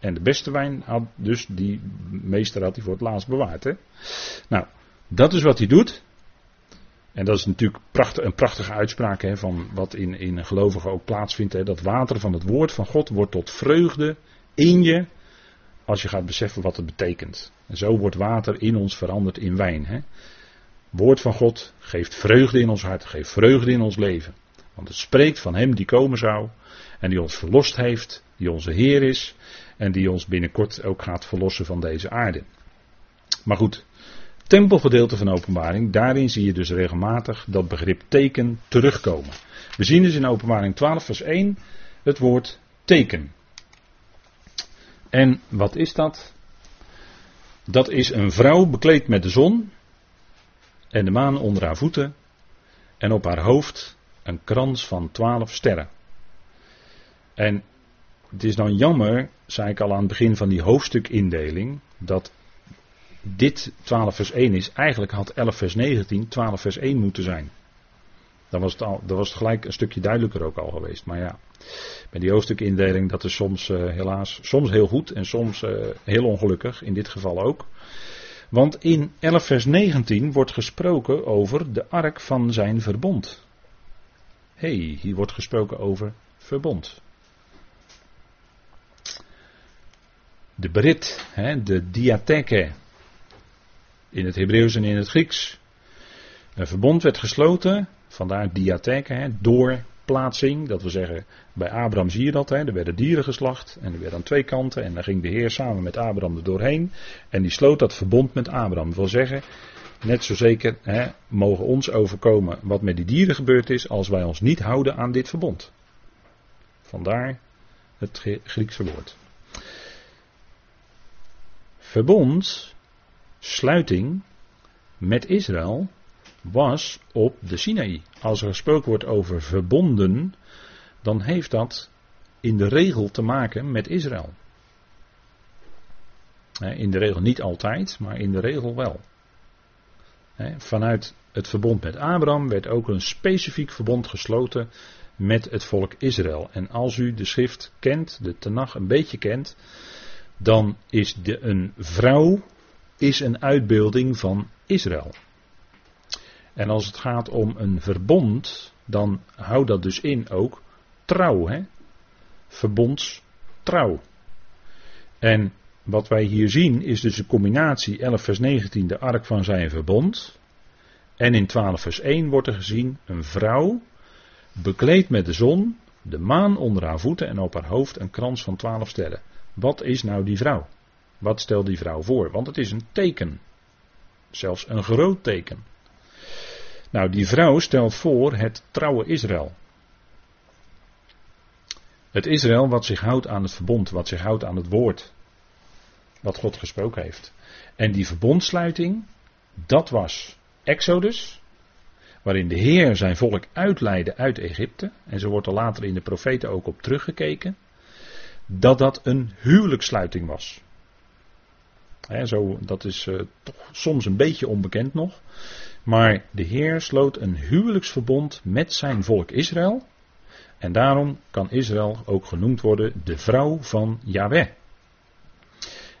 En de beste wijn had dus die meester had hij voor het laatst bewaard. Hè? Nou, dat is wat hij doet. En dat is natuurlijk prachtig, een prachtige uitspraak hè, van wat in, in een gelovige ook plaatsvindt. Hè, dat water van het woord van God wordt tot vreugde in je. Als je gaat beseffen wat het betekent. En zo wordt water in ons veranderd in wijn. Hè. Woord van God geeft vreugde in ons hart, geeft vreugde in ons leven. Want het spreekt van Hem die komen zou. En die ons verlost heeft, die onze Heer is. En die ons binnenkort ook gaat verlossen van deze aarde. Maar goed, tempelgedeelte van openbaring, daarin zie je dus regelmatig dat begrip teken terugkomen. We zien dus in openbaring 12 vers 1 het woord teken. En wat is dat? Dat is een vrouw bekleed met de zon en de maan onder haar voeten en op haar hoofd een krans van twaalf sterren. En het is dan jammer, zei ik al aan het begin van die hoofdstukindeling, dat dit 12 vers 1 is. Eigenlijk had 11 vers 19 12 vers 1 moeten zijn. Dan was het, al, dan was het gelijk een stukje duidelijker ook al geweest. Maar ja, bij die hoofdstukindeling, dat is soms uh, helaas, soms heel goed en soms uh, heel ongelukkig, in dit geval ook. Want in 11 vers 19 wordt gesproken over de ark van zijn verbond. Hé, hey, hier wordt gesproken over verbond. De Brit, hè, de diatheke, in het Hebreeuws en in het Grieks. Een verbond werd gesloten, vandaar diatheke, hè, door plaatsing. Dat wil zeggen, bij Abraham zie je dat. Hè, er werden dieren geslacht en er werden aan twee kanten. En dan ging de Heer samen met Abraham er doorheen. En die sloot dat verbond met Abraham. Dat wil zeggen, net zo zeker hè, mogen ons overkomen wat met die dieren gebeurd is als wij ons niet houden aan dit verbond. Vandaar het Griekse woord. Verbond sluiting met Israël was op de Sinaï. Als er gesproken wordt over verbonden, dan heeft dat in de regel te maken met Israël. In de regel niet altijd, maar in de regel wel. Vanuit het verbond met Abraham werd ook een specifiek verbond gesloten met het volk Israël. En als u de schrift kent, de Tenach een beetje kent, dan is de, een vrouw is een uitbeelding van Israël. En als het gaat om een verbond, dan houdt dat dus in ook trouw. Hè? Verbondstrouw. En wat wij hier zien is dus een combinatie 11 vers 19 de ark van zijn verbond. En in 12 vers 1 wordt er gezien een vrouw bekleed met de zon, de maan onder haar voeten en op haar hoofd een krans van 12 sterren. Wat is nou die vrouw? Wat stelt die vrouw voor? Want het is een teken. Zelfs een groot teken. Nou, die vrouw stelt voor het trouwe Israël. Het Israël wat zich houdt aan het verbond, wat zich houdt aan het woord. Wat God gesproken heeft. En die verbondsluiting, dat was Exodus, waarin de Heer zijn volk uitleidde uit Egypte. En zo wordt er later in de profeten ook op teruggekeken. Dat dat een huwelijkssluiting was zo, dat is uh, toch soms een beetje onbekend nog. Maar de Heer sloot een huwelijksverbond met zijn volk Israël. En daarom kan Israël ook genoemd worden de vrouw van Yahweh.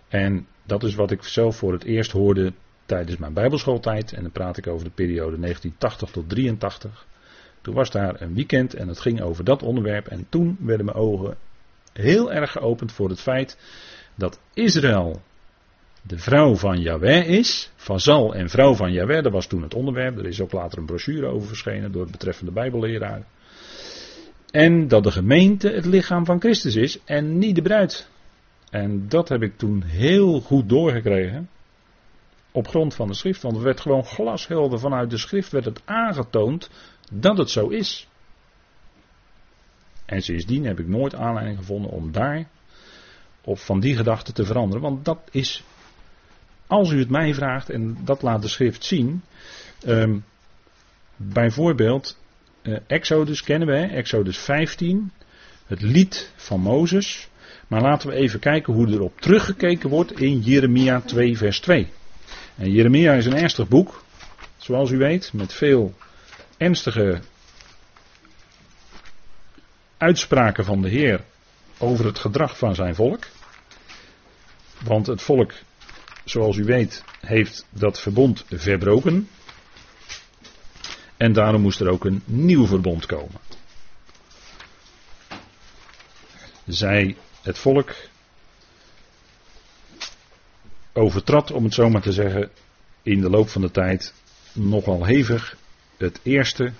En dat is wat ik zelf voor het eerst hoorde tijdens mijn Bijbelschooltijd. En dan praat ik over de periode 1980 tot 83. Toen was daar een weekend en het ging over dat onderwerp. En toen werden mijn ogen heel erg geopend voor het feit dat Israël de vrouw van Yahweh is. Fazal en vrouw van Yahweh, dat was toen het onderwerp. Er is ook later een brochure over verschenen door het betreffende Bijbelleraar. En dat de gemeente het lichaam van Christus is en niet de bruid. En dat heb ik toen heel goed doorgekregen. Op grond van de schrift. Want het werd gewoon glashelder vanuit de schrift werd het aangetoond dat het zo is. En sindsdien heb ik nooit aanleiding gevonden om daar op van die gedachte te veranderen. Want dat is als u het mij vraagt, en dat laat de schrift zien. Um, bijvoorbeeld, uh, Exodus kennen we, Exodus 15, het lied van Mozes. Maar laten we even kijken hoe erop teruggekeken wordt in Jeremia 2, vers 2. En Jeremia is een ernstig boek, zoals u weet, met veel ernstige uitspraken van de Heer over het gedrag van zijn volk. Want het volk, zoals u weet, heeft dat verbond verbroken. En daarom moest er ook een nieuw verbond komen. Zij, het volk, overtrad, om het zo maar te zeggen, in de loop van de tijd nogal hevig het eerste.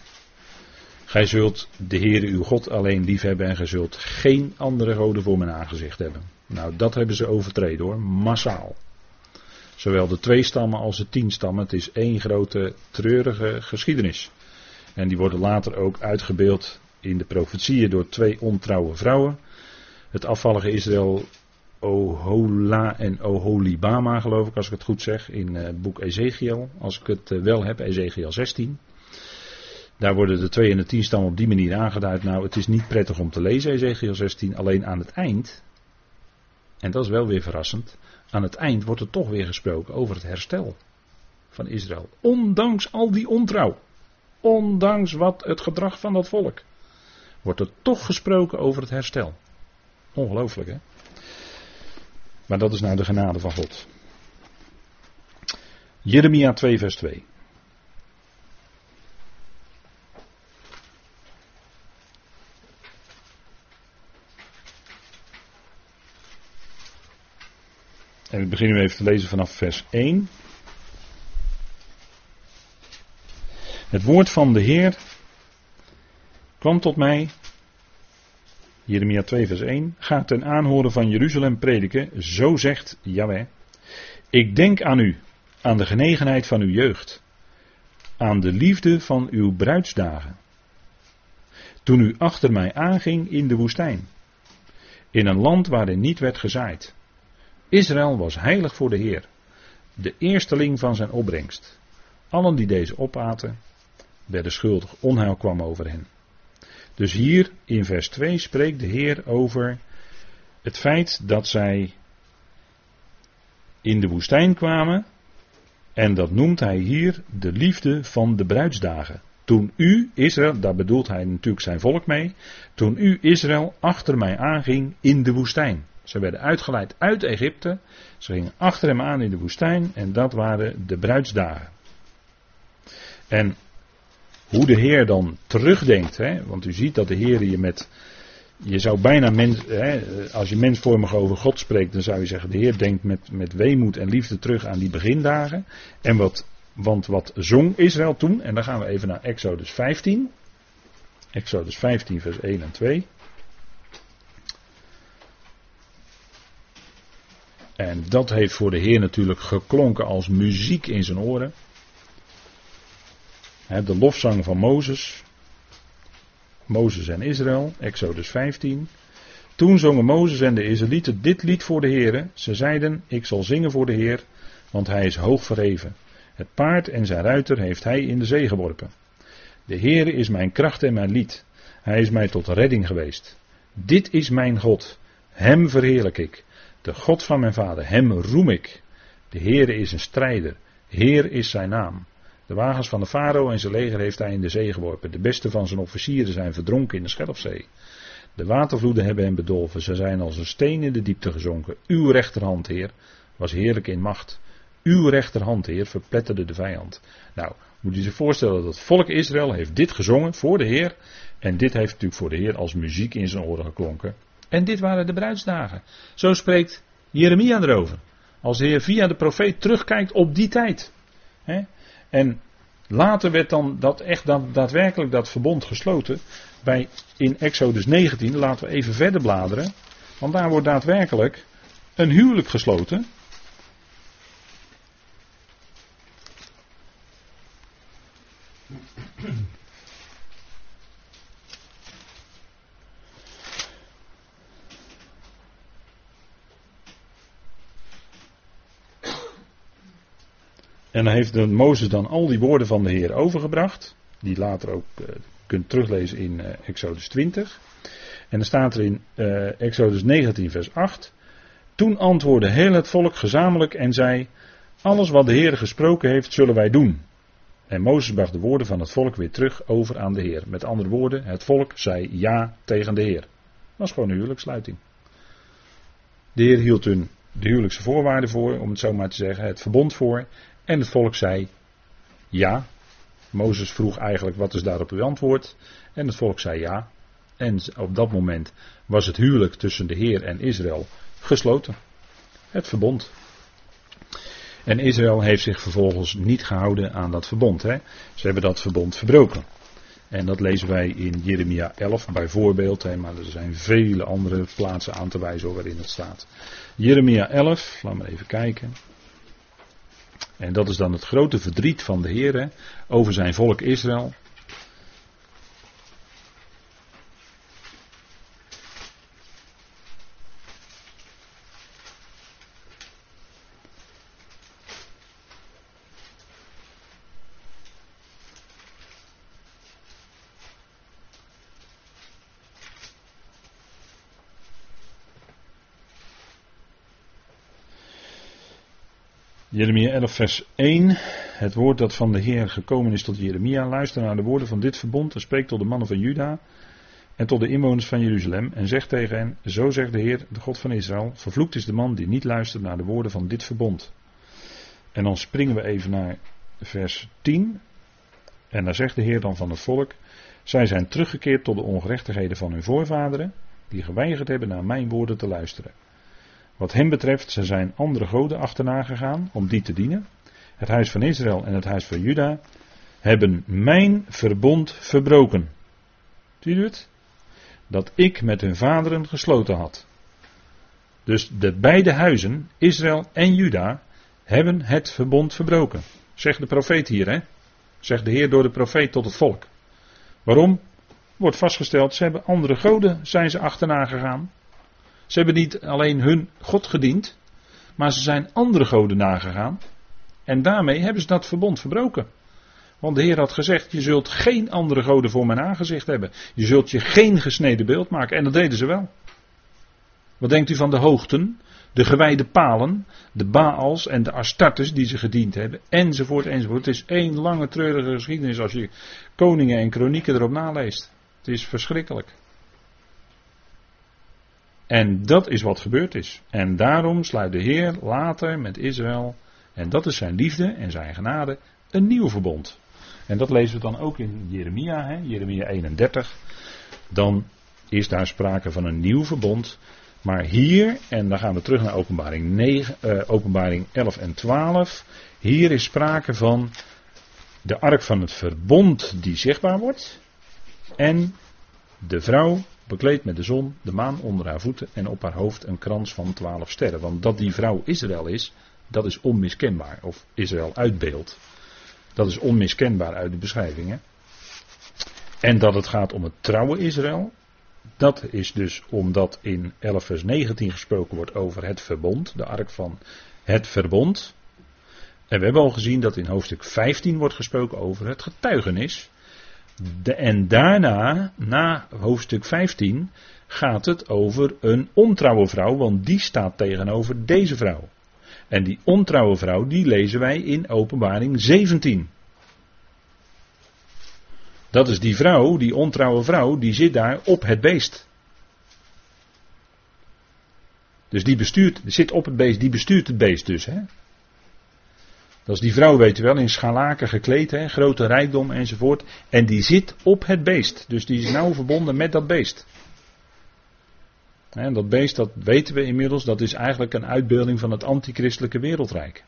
Gij zult de Heere uw God alleen liefhebben en gij zult geen andere goden voor mijn aangezicht hebben. Nou, dat hebben ze overtreden hoor, massaal. Zowel de twee stammen als de tien stammen. Het is één grote treurige geschiedenis. En die worden later ook uitgebeeld in de profetieën door twee ontrouwe vrouwen. Het afvallige Israël Ohola en Oholibama, geloof ik, als ik het goed zeg, in het eh, boek Ezekiel. Als ik het eh, wel heb, Ezekiel 16. Daar worden de twee en de tien stammen op die manier aangeduid. Nou, het is niet prettig om te lezen, Ezekiel 16. Alleen aan het eind, en dat is wel weer verrassend, aan het eind wordt er toch weer gesproken over het herstel van Israël. Ondanks al die ontrouw. Ondanks wat het gedrag van dat volk. Wordt er toch gesproken over het herstel. Ongelooflijk hè. Maar dat is nou de genade van God. Jeremia 2 vers 2. En we beginnen even te lezen vanaf vers 1. Het woord van de Heer kwam tot mij, Jeremia 2 vers 1, ga ten aanhoren van Jeruzalem prediken, zo zegt Yahweh. Ik denk aan u, aan de genegenheid van uw jeugd, aan de liefde van uw bruidsdagen. Toen u achter mij aanging in de woestijn, in een land waarin niet werd gezaaid. Israël was heilig voor de Heer, de eersteling van zijn opbrengst. Allen die deze opaten, werden schuldig, onheil kwam over hen. Dus hier in vers 2 spreekt de Heer over het feit dat zij in de woestijn kwamen. En dat noemt hij hier de liefde van de bruidsdagen. Toen u, Israël, daar bedoelt hij natuurlijk zijn volk mee. Toen u, Israël, achter mij aanging in de woestijn. Ze werden uitgeleid uit Egypte. Ze gingen achter hem aan in de woestijn. En dat waren de bruidsdagen. En hoe de Heer dan terugdenkt. Hè, want u ziet dat de Heer je met. Je zou bijna mens, hè, als je mensvormig over God spreekt, dan zou je zeggen: de Heer denkt met, met weemoed en liefde terug aan die begindagen. En wat, want wat zong Israël toen? En dan gaan we even naar Exodus 15. Exodus 15, vers 1 en 2. En dat heeft voor de Heer natuurlijk geklonken als muziek in zijn oren. De lofzang van Mozes. Mozes en Israël, Exodus 15. Toen zongen Mozes en de Israëlieten dit lied voor de Heer. Ze zeiden: Ik zal zingen voor de Heer, want hij is hoog verheven. Het paard en zijn ruiter heeft hij in de zee geworpen. De Heere is mijn kracht en mijn lied. Hij is mij tot redding geweest. Dit is mijn God. Hem verheerlijk ik. De God van mijn vader. Hem roem ik. De Heere is een strijder. Heer is zijn naam. De wagens van de farao en zijn leger heeft hij in de zee geworpen. De beste van zijn officieren zijn verdronken in de Schelfzee. De watervloeden hebben hem bedolven. Ze zijn als een steen in de diepte gezonken. Uw rechterhand, Heer, was heerlijk in macht. Uw rechterhand, Heer, verpletterde de vijand. Nou, moet je zich voorstellen dat het volk Israël heeft dit gezongen voor de Heer. En dit heeft natuurlijk voor de Heer als muziek in zijn oren geklonken. En dit waren de bruidsdagen. Zo spreekt Jeremia erover. Als de Heer via de profeet terugkijkt op die tijd. En later werd dan dat echt daadwerkelijk dat verbond gesloten. Bij, in Exodus 19, laten we even verder bladeren. Want daar wordt daadwerkelijk een huwelijk gesloten. En dan heeft Mozes dan al die woorden van de Heer overgebracht. Die later ook uh, kunt teruglezen in uh, Exodus 20. En dan staat er in uh, Exodus 19, vers 8. Toen antwoordde heel het volk gezamenlijk en zei: Alles wat de Heer gesproken heeft, zullen wij doen. En Mozes bracht de woorden van het volk weer terug over aan de Heer. Met andere woorden, het volk zei ja tegen de Heer. Dat was gewoon een huwelijkssluiting. De Heer hield hun de huwelijkse voorwaarden voor, om het zo maar te zeggen, het verbond voor. En het volk zei ja. Mozes vroeg eigenlijk wat is daarop uw antwoord. En het volk zei ja. En op dat moment was het huwelijk tussen de Heer en Israël gesloten. Het verbond. En Israël heeft zich vervolgens niet gehouden aan dat verbond. Hè. Ze hebben dat verbond verbroken. En dat lezen wij in Jeremia 11 bijvoorbeeld, hè, maar er zijn vele andere plaatsen aan te wijzen waarin het staat. Jeremia 11, laat maar even kijken. En dat is dan het grote verdriet van de Heer over zijn volk Israël. Jeremia 11, vers 1. Het woord dat van de Heer gekomen is tot Jeremia. Luister naar de woorden van dit verbond en spreek tot de mannen van Juda en tot de inwoners van Jeruzalem. En zeg tegen hen: Zo zegt de Heer, de God van Israël: Vervloekt is de man die niet luistert naar de woorden van dit verbond. En dan springen we even naar vers 10. En daar zegt de Heer dan van het volk: Zij zijn teruggekeerd tot de ongerechtigheden van hun voorvaderen, die geweigerd hebben naar mijn woorden te luisteren. Wat hem betreft, ze zijn andere goden achterna gegaan om die te dienen. Het huis van Israël en het huis van Juda hebben mijn verbond verbroken. Zie je het? Dat ik met hun vaderen gesloten had. Dus de beide huizen, Israël en Juda, hebben het verbond verbroken. Zegt de profeet hier, hè? Zegt de Heer door de profeet tot het volk. Waarom? Wordt vastgesteld, ze hebben andere goden, zijn ze achterna gegaan. Ze hebben niet alleen hun God gediend, maar ze zijn andere goden nagegaan. En daarmee hebben ze dat verbond verbroken. Want de Heer had gezegd: Je zult geen andere goden voor mijn aangezicht hebben. Je zult je geen gesneden beeld maken. En dat deden ze wel. Wat denkt u van de hoogten, de gewijde palen, de Baals en de Astartes die ze gediend hebben, enzovoort, enzovoort. Het is één lange treurige geschiedenis als je koningen en kronieken erop naleest. Het is verschrikkelijk. En dat is wat gebeurd is. En daarom sluit de Heer later met Israël, en dat is zijn liefde en zijn genade, een nieuw verbond. En dat lezen we dan ook in Jeremia, hè, Jeremia 31. Dan is daar sprake van een nieuw verbond. Maar hier, en dan gaan we terug naar openbaring, 9, uh, openbaring 11 en 12. Hier is sprake van de ark van het verbond die zichtbaar wordt. En de vrouw bekleed met de zon, de maan onder haar voeten en op haar hoofd een krans van twaalf sterren. Want dat die vrouw Israël is, dat is onmiskenbaar. Of Israël uitbeeld. Dat is onmiskenbaar uit de beschrijvingen. En dat het gaat om het trouwe Israël, dat is dus omdat in 11 vers 19 gesproken wordt over het verbond, de ark van het verbond. En we hebben al gezien dat in hoofdstuk 15 wordt gesproken over het getuigenis. De, en daarna, na hoofdstuk 15, gaat het over een ontrouwe vrouw, want die staat tegenover deze vrouw. En die ontrouwe vrouw, die lezen wij in Openbaring 17. Dat is die vrouw, die ontrouwe vrouw, die zit daar op het beest. Dus die bestuurt, zit op het beest, die bestuurt het beest dus. Hè? Dat is die vrouw, weet u wel, in schalaken gekleed, hè, grote rijkdom enzovoort. En die zit op het beest. Dus die is nauw verbonden met dat beest. En dat beest, dat weten we inmiddels, dat is eigenlijk een uitbeelding van het antichristelijke wereldrijk.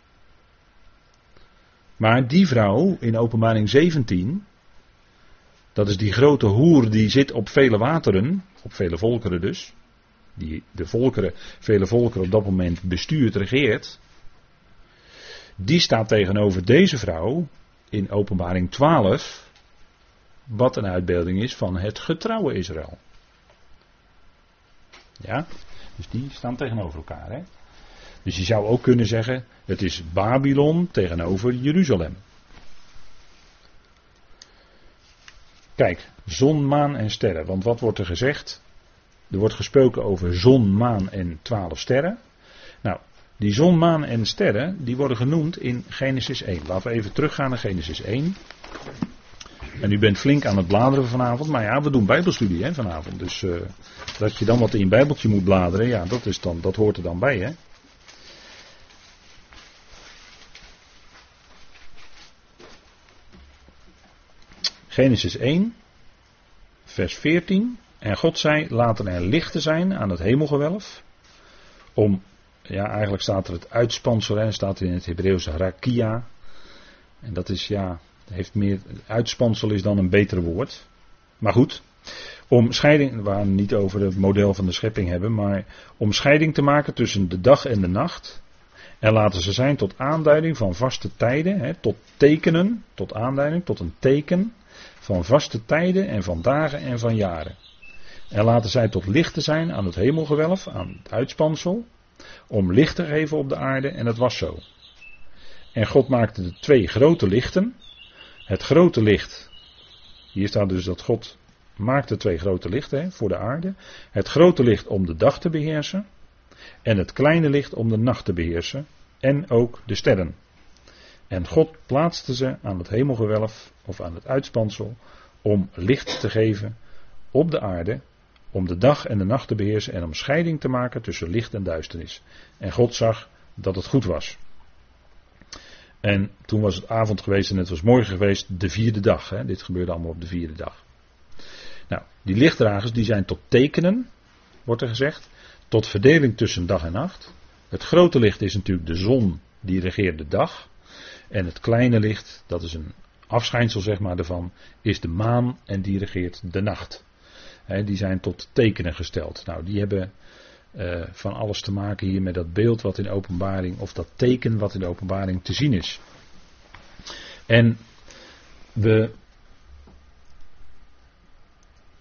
Maar die vrouw in openbaring 17, dat is die grote hoer die zit op vele wateren, op vele volkeren dus, die de volkeren, vele volkeren op dat moment bestuurt, regeert. Die staat tegenover deze vrouw in Openbaring 12, wat een uitbeelding is van het getrouwe Israël. Ja, dus die staan tegenover elkaar. Hè? Dus je zou ook kunnen zeggen, het is Babylon tegenover Jeruzalem. Kijk, zon, maan en sterren. Want wat wordt er gezegd? Er wordt gesproken over zon, maan en twaalf sterren. Die zon, maan en sterren, die worden genoemd in Genesis 1. Laten we even teruggaan naar Genesis 1. En u bent flink aan het bladeren vanavond. Maar ja, we doen bijbelstudie hè, vanavond. Dus uh, dat je dan wat in je bijbeltje moet bladeren, ja, dat, is dan, dat hoort er dan bij. Hè. Genesis 1, vers 14. En God zei, laten er lichten zijn aan het hemelgewelf. Om, ja eigenlijk staat er het uitspansel, en staat in het Hebreeuws rakia. En dat is ja, heeft meer, uitspansel is dan een beter woord. Maar goed, om scheiding, we gaan niet over het model van de schepping hebben, maar om scheiding te maken tussen de dag en de nacht. En laten ze zijn tot aanduiding van vaste tijden, hè, tot tekenen, tot aanduiding, tot een teken van vaste tijden en van dagen en van jaren. En laten zij tot lichten zijn aan het hemelgewelf, aan het uitspansel, om licht te geven op de aarde, en het was zo. En God maakte de twee grote lichten. Het grote licht, hier staat dus dat God maakte twee grote lichten voor de aarde. Het grote licht om de dag te beheersen. En het kleine licht om de nacht te beheersen. En ook de sterren. En God plaatste ze aan het hemelgewelf of aan het uitspansel om licht te geven op de aarde, om de dag en de nacht te beheersen en om scheiding te maken tussen licht en duisternis. En God zag dat het goed was. En toen was het avond geweest en het was morgen geweest, de vierde dag. Hè. Dit gebeurde allemaal op de vierde dag. Nou, die lichtdragers die zijn tot tekenen, wordt er gezegd, tot verdeling tussen dag en nacht. Het grote licht is natuurlijk de zon, die regeert de dag. En het kleine licht, dat is een afschijnsel zeg maar ervan, is de maan en die regeert de nacht. Die zijn tot tekenen gesteld. Nou, die hebben uh, van alles te maken hier met dat beeld wat in openbaring, of dat teken wat in openbaring te zien is. En we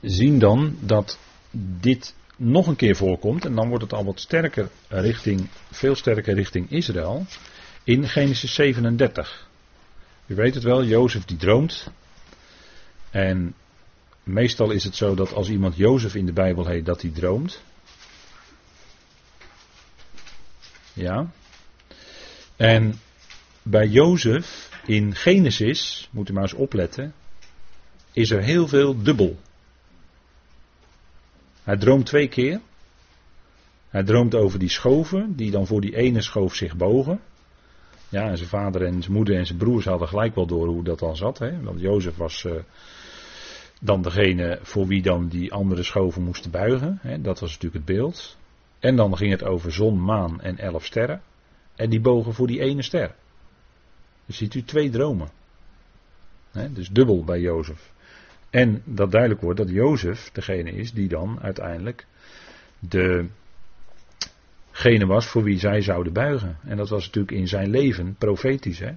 zien dan dat dit nog een keer voorkomt, en dan wordt het al wat sterker richting, veel sterker richting Israël, in Genesis 37. U weet het wel, Jozef die droomt. En meestal is het zo dat als iemand Jozef in de Bijbel heet, dat hij droomt. Ja. En bij Jozef in Genesis, moet u maar eens opletten, is er heel veel dubbel. Hij droomt twee keer. Hij droomt over die schoven, die dan voor die ene schoof zich bogen. Ja, en zijn vader en zijn moeder en zijn broers hadden gelijk wel door hoe dat dan zat. Hè? Want Jozef was uh, dan degene voor wie dan die andere schoven moesten buigen. Hè? Dat was natuurlijk het beeld. En dan ging het over zon, maan en elf sterren. En die bogen voor die ene ster. Dus ziet u twee dromen. Hè? Dus dubbel bij Jozef. En dat duidelijk wordt dat Jozef degene is die dan uiteindelijk de gene was voor wie zij zouden buigen. En dat was natuurlijk in zijn leven profetisch. Hè?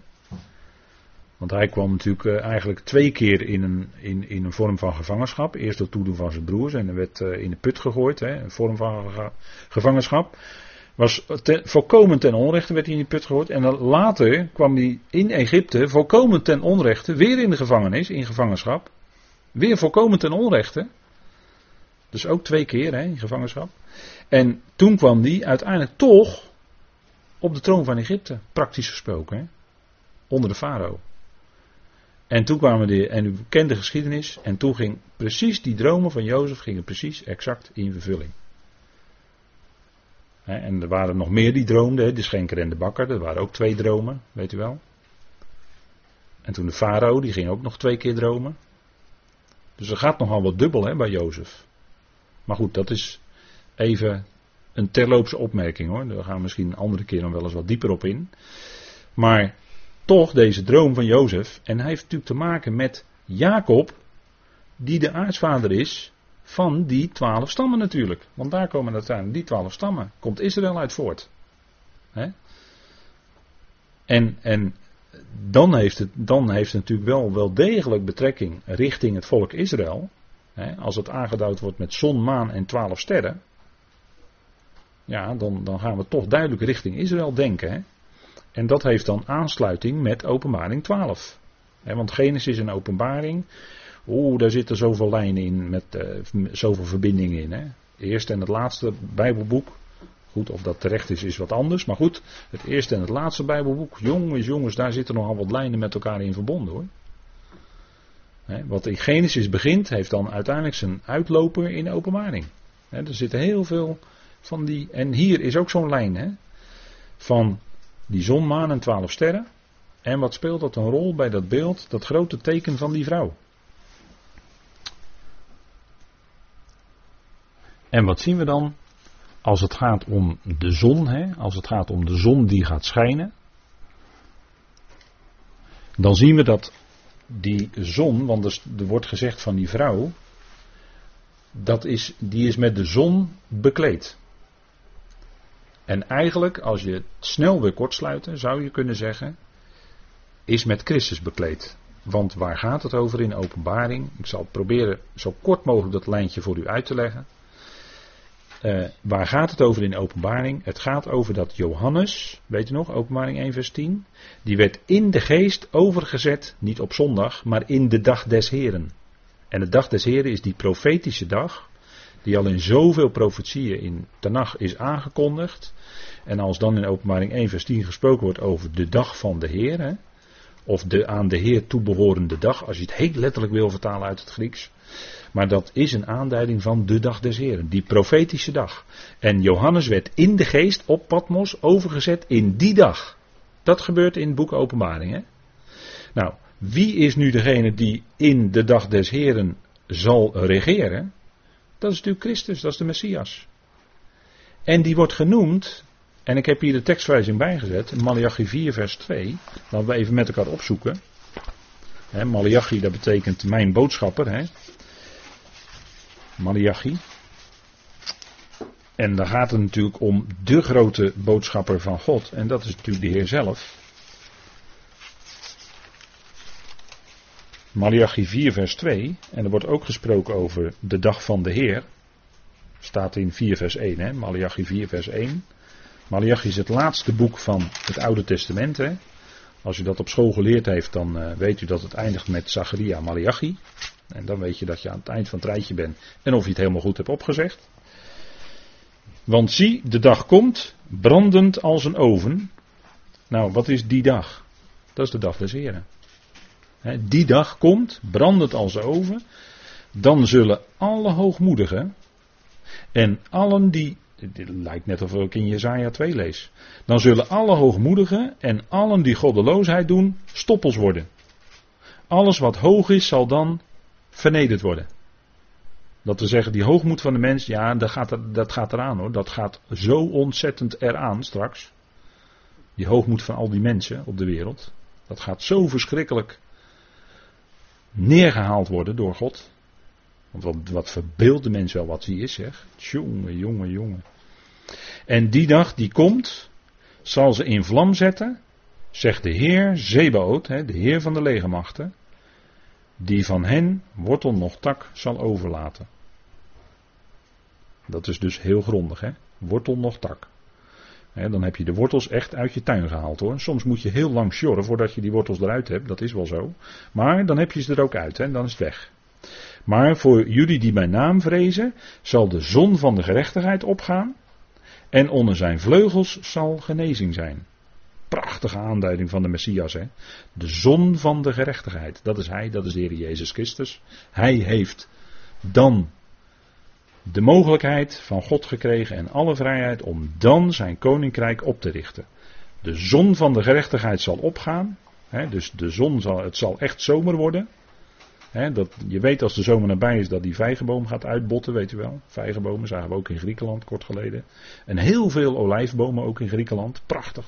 Want hij kwam natuurlijk eh, eigenlijk twee keer in een, in, in een vorm van gevangenschap. Eerst door toedoen van zijn broers en dan werd uh, in de put gegooid. Hè? Een vorm van gevangenschap. Was volkomen ten onrechte werd hij in die put gegooid. En dan later kwam hij in Egypte volkomen ten onrechte weer in de gevangenis, in gevangenschap. Weer volkomen ten onrechte. Dus ook twee keer hè, in gevangenschap. En toen kwam die uiteindelijk toch op de troon van Egypte, praktisch gesproken, hè? onder de farao. En toen kwamen die, en u kent de geschiedenis, en toen ging precies die dromen van Jozef gingen precies exact in vervulling. En er waren nog meer die droomden, de schenker en de bakker, dat waren ook twee dromen, weet u wel. En toen de farao, die ging ook nog twee keer dromen. Dus er gaat nogal wat dubbel hè, bij Jozef. Maar goed, dat is even een terloopse opmerking hoor. Daar gaan we misschien een andere keer nog wel eens wat dieper op in. Maar toch deze droom van Jozef. En hij heeft natuurlijk te maken met Jacob, die de aartsvader is van die twaalf stammen natuurlijk. Want daar komen uiteindelijk die twaalf stammen. Komt Israël uit voort. En, en dan, heeft het, dan heeft natuurlijk wel, wel degelijk betrekking richting het volk Israël. als het aangeduid wordt met zon, maan en twaalf sterren. Ja, dan, dan gaan we toch duidelijk richting Israël denken. Hè? En dat heeft dan aansluiting met openbaring 12. want Genesis en openbaring, oeh, daar zitten zoveel lijnen in, met uh, zoveel verbindingen in. Hè? Eerste en het laatste Bijbelboek. Goed, of dat terecht is, is wat anders. Maar goed, het eerste en het laatste Bijbelboek. Jongens, jongens, daar zitten nogal wat lijnen met elkaar in verbonden hoor. wat in Genesis begint, heeft dan uiteindelijk zijn uitloper in openbaring. er zitten heel veel van die. En hier is ook zo'n lijn van die zon, maan en twaalf sterren. En wat speelt dat een rol bij dat beeld, dat grote teken van die vrouw? En wat zien we dan? Als het gaat om de zon, hè, als het gaat om de zon die gaat schijnen, dan zien we dat die zon, want er wordt gezegd van die vrouw, dat is, die is met de zon bekleed. En eigenlijk, als je het snel wil kortsluiten, zou je kunnen zeggen, is met Christus bekleed. Want waar gaat het over in openbaring? Ik zal proberen zo kort mogelijk dat lijntje voor u uit te leggen. Uh, waar gaat het over in openbaring? Het gaat over dat Johannes, weet u nog, openbaring 1 vers 10, die werd in de geest overgezet, niet op zondag, maar in de dag des Heren. En de dag des Heren is die profetische dag, die al in zoveel profetieën in Tanach is aangekondigd. En als dan in openbaring 1 vers 10 gesproken wordt over de dag van de Heer, of de aan de Heer toebehorende dag, als je het heel letterlijk wil vertalen uit het Grieks, maar dat is een aanduiding van de dag des Heren, die profetische dag. En Johannes werd in de geest op Patmos overgezet in die dag. Dat gebeurt in het boek Openbaring. Hè? Nou, wie is nu degene die in de dag des Heren zal regeren? Dat is natuurlijk Christus, dat is de Messias. En die wordt genoemd, en ik heb hier de tekstverwijzing bijgezet, Malachi 4 vers 2. Laten we even met elkaar opzoeken. Malachi, dat betekent mijn boodschapper. Hè? Malachi. En dan gaat het natuurlijk om de grote boodschapper van God. En dat is natuurlijk de Heer zelf. Malachi 4 vers 2. En er wordt ook gesproken over de dag van de Heer. Staat in 4 vers 1. Hè? Malachi 4 vers 1. Malachi is het laatste boek van het Oude Testament. Hè? Als u dat op school geleerd heeft, dan uh, weet u dat het eindigt met Zacharia Malachi. En dan weet je dat je aan het eind van het rijtje bent en of je het helemaal goed hebt opgezegd. Want zie, de dag komt, brandend als een oven. Nou, wat is die dag? Dat is de dag des Heren. Die dag komt, brandend als oven. Dan zullen alle hoogmoedigen en allen die het lijkt net of ik in Jezaja 2 lees. Dan zullen alle hoogmoedigen en allen die goddeloosheid doen, stoppels worden. Alles wat hoog is, zal dan vernederd worden. Dat we zeggen, die hoogmoed van de mens, ja, dat gaat, er, dat gaat eraan hoor. Dat gaat zo ontzettend eraan straks. Die hoogmoed van al die mensen op de wereld. Dat gaat zo verschrikkelijk neergehaald worden door God. Want wat, wat verbeeldt de mens wel wat hij is, zeg. Jongen, jongen, jongen. En die dag die komt, zal ze in vlam zetten, zegt de Heer Zebaot, de Heer van de legermachten die van hen wortel nog tak zal overlaten. Dat is dus heel grondig, hè? Wortel nog tak. Dan heb je de wortels echt uit je tuin gehaald hoor. Soms moet je heel lang sjorren voordat je die wortels eruit hebt, dat is wel zo. Maar dan heb je ze er ook uit, hè? dan is het weg. Maar voor jullie die mijn naam vrezen, zal de zon van de gerechtigheid opgaan. En onder zijn vleugels zal genezing zijn prachtige aanduiding van de Messias. Hè? De zon van de gerechtigheid. Dat is hij, dat is de Heer Jezus Christus. Hij heeft dan de mogelijkheid van God gekregen en alle vrijheid om dan zijn koninkrijk op te richten. De zon van de gerechtigheid zal opgaan. Hè, dus de zon zal, het zal echt zomer worden. Hè, dat, je weet als de zomer nabij is dat die vijgenboom gaat uitbotten, weet u wel. Vijgenbomen zagen we ook in Griekenland kort geleden. En heel veel olijfbomen ook in Griekenland. Prachtig.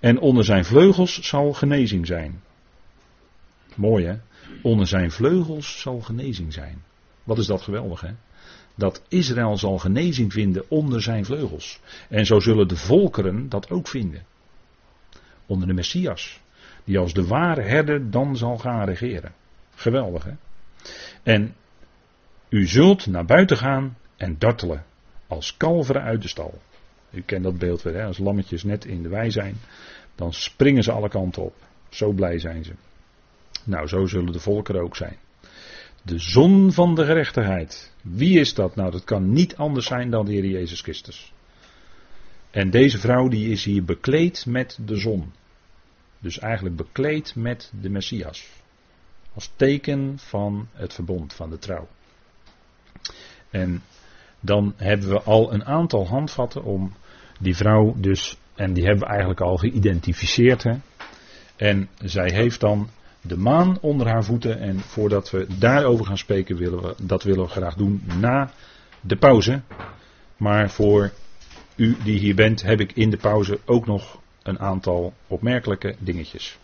En onder zijn vleugels zal genezing zijn. Mooi hè? Onder zijn vleugels zal genezing zijn. Wat is dat geweldig hè? Dat Israël zal genezing vinden onder zijn vleugels. En zo zullen de volkeren dat ook vinden. Onder de Messias. Die als de ware herder dan zal gaan regeren. Geweldig hè? En u zult naar buiten gaan en dartelen. Als kalveren uit de stal. U kent dat beeld weer, hè? als lammetjes net in de wei zijn, dan springen ze alle kanten op. Zo blij zijn ze. Nou, zo zullen de volkeren ook zijn. De zon van de gerechtigheid. Wie is dat? Nou, dat kan niet anders zijn dan de Heer Jezus Christus. En deze vrouw die is hier bekleed met de zon. Dus eigenlijk bekleed met de Messias. Als teken van het verbond, van de trouw. En dan hebben we al een aantal handvatten om die vrouw dus, en die hebben we eigenlijk al geïdentificeerd. Hè? En zij heeft dan de maan onder haar voeten. En voordat we daarover gaan spreken, willen we, dat willen we graag doen na de pauze. Maar voor u die hier bent, heb ik in de pauze ook nog een aantal opmerkelijke dingetjes.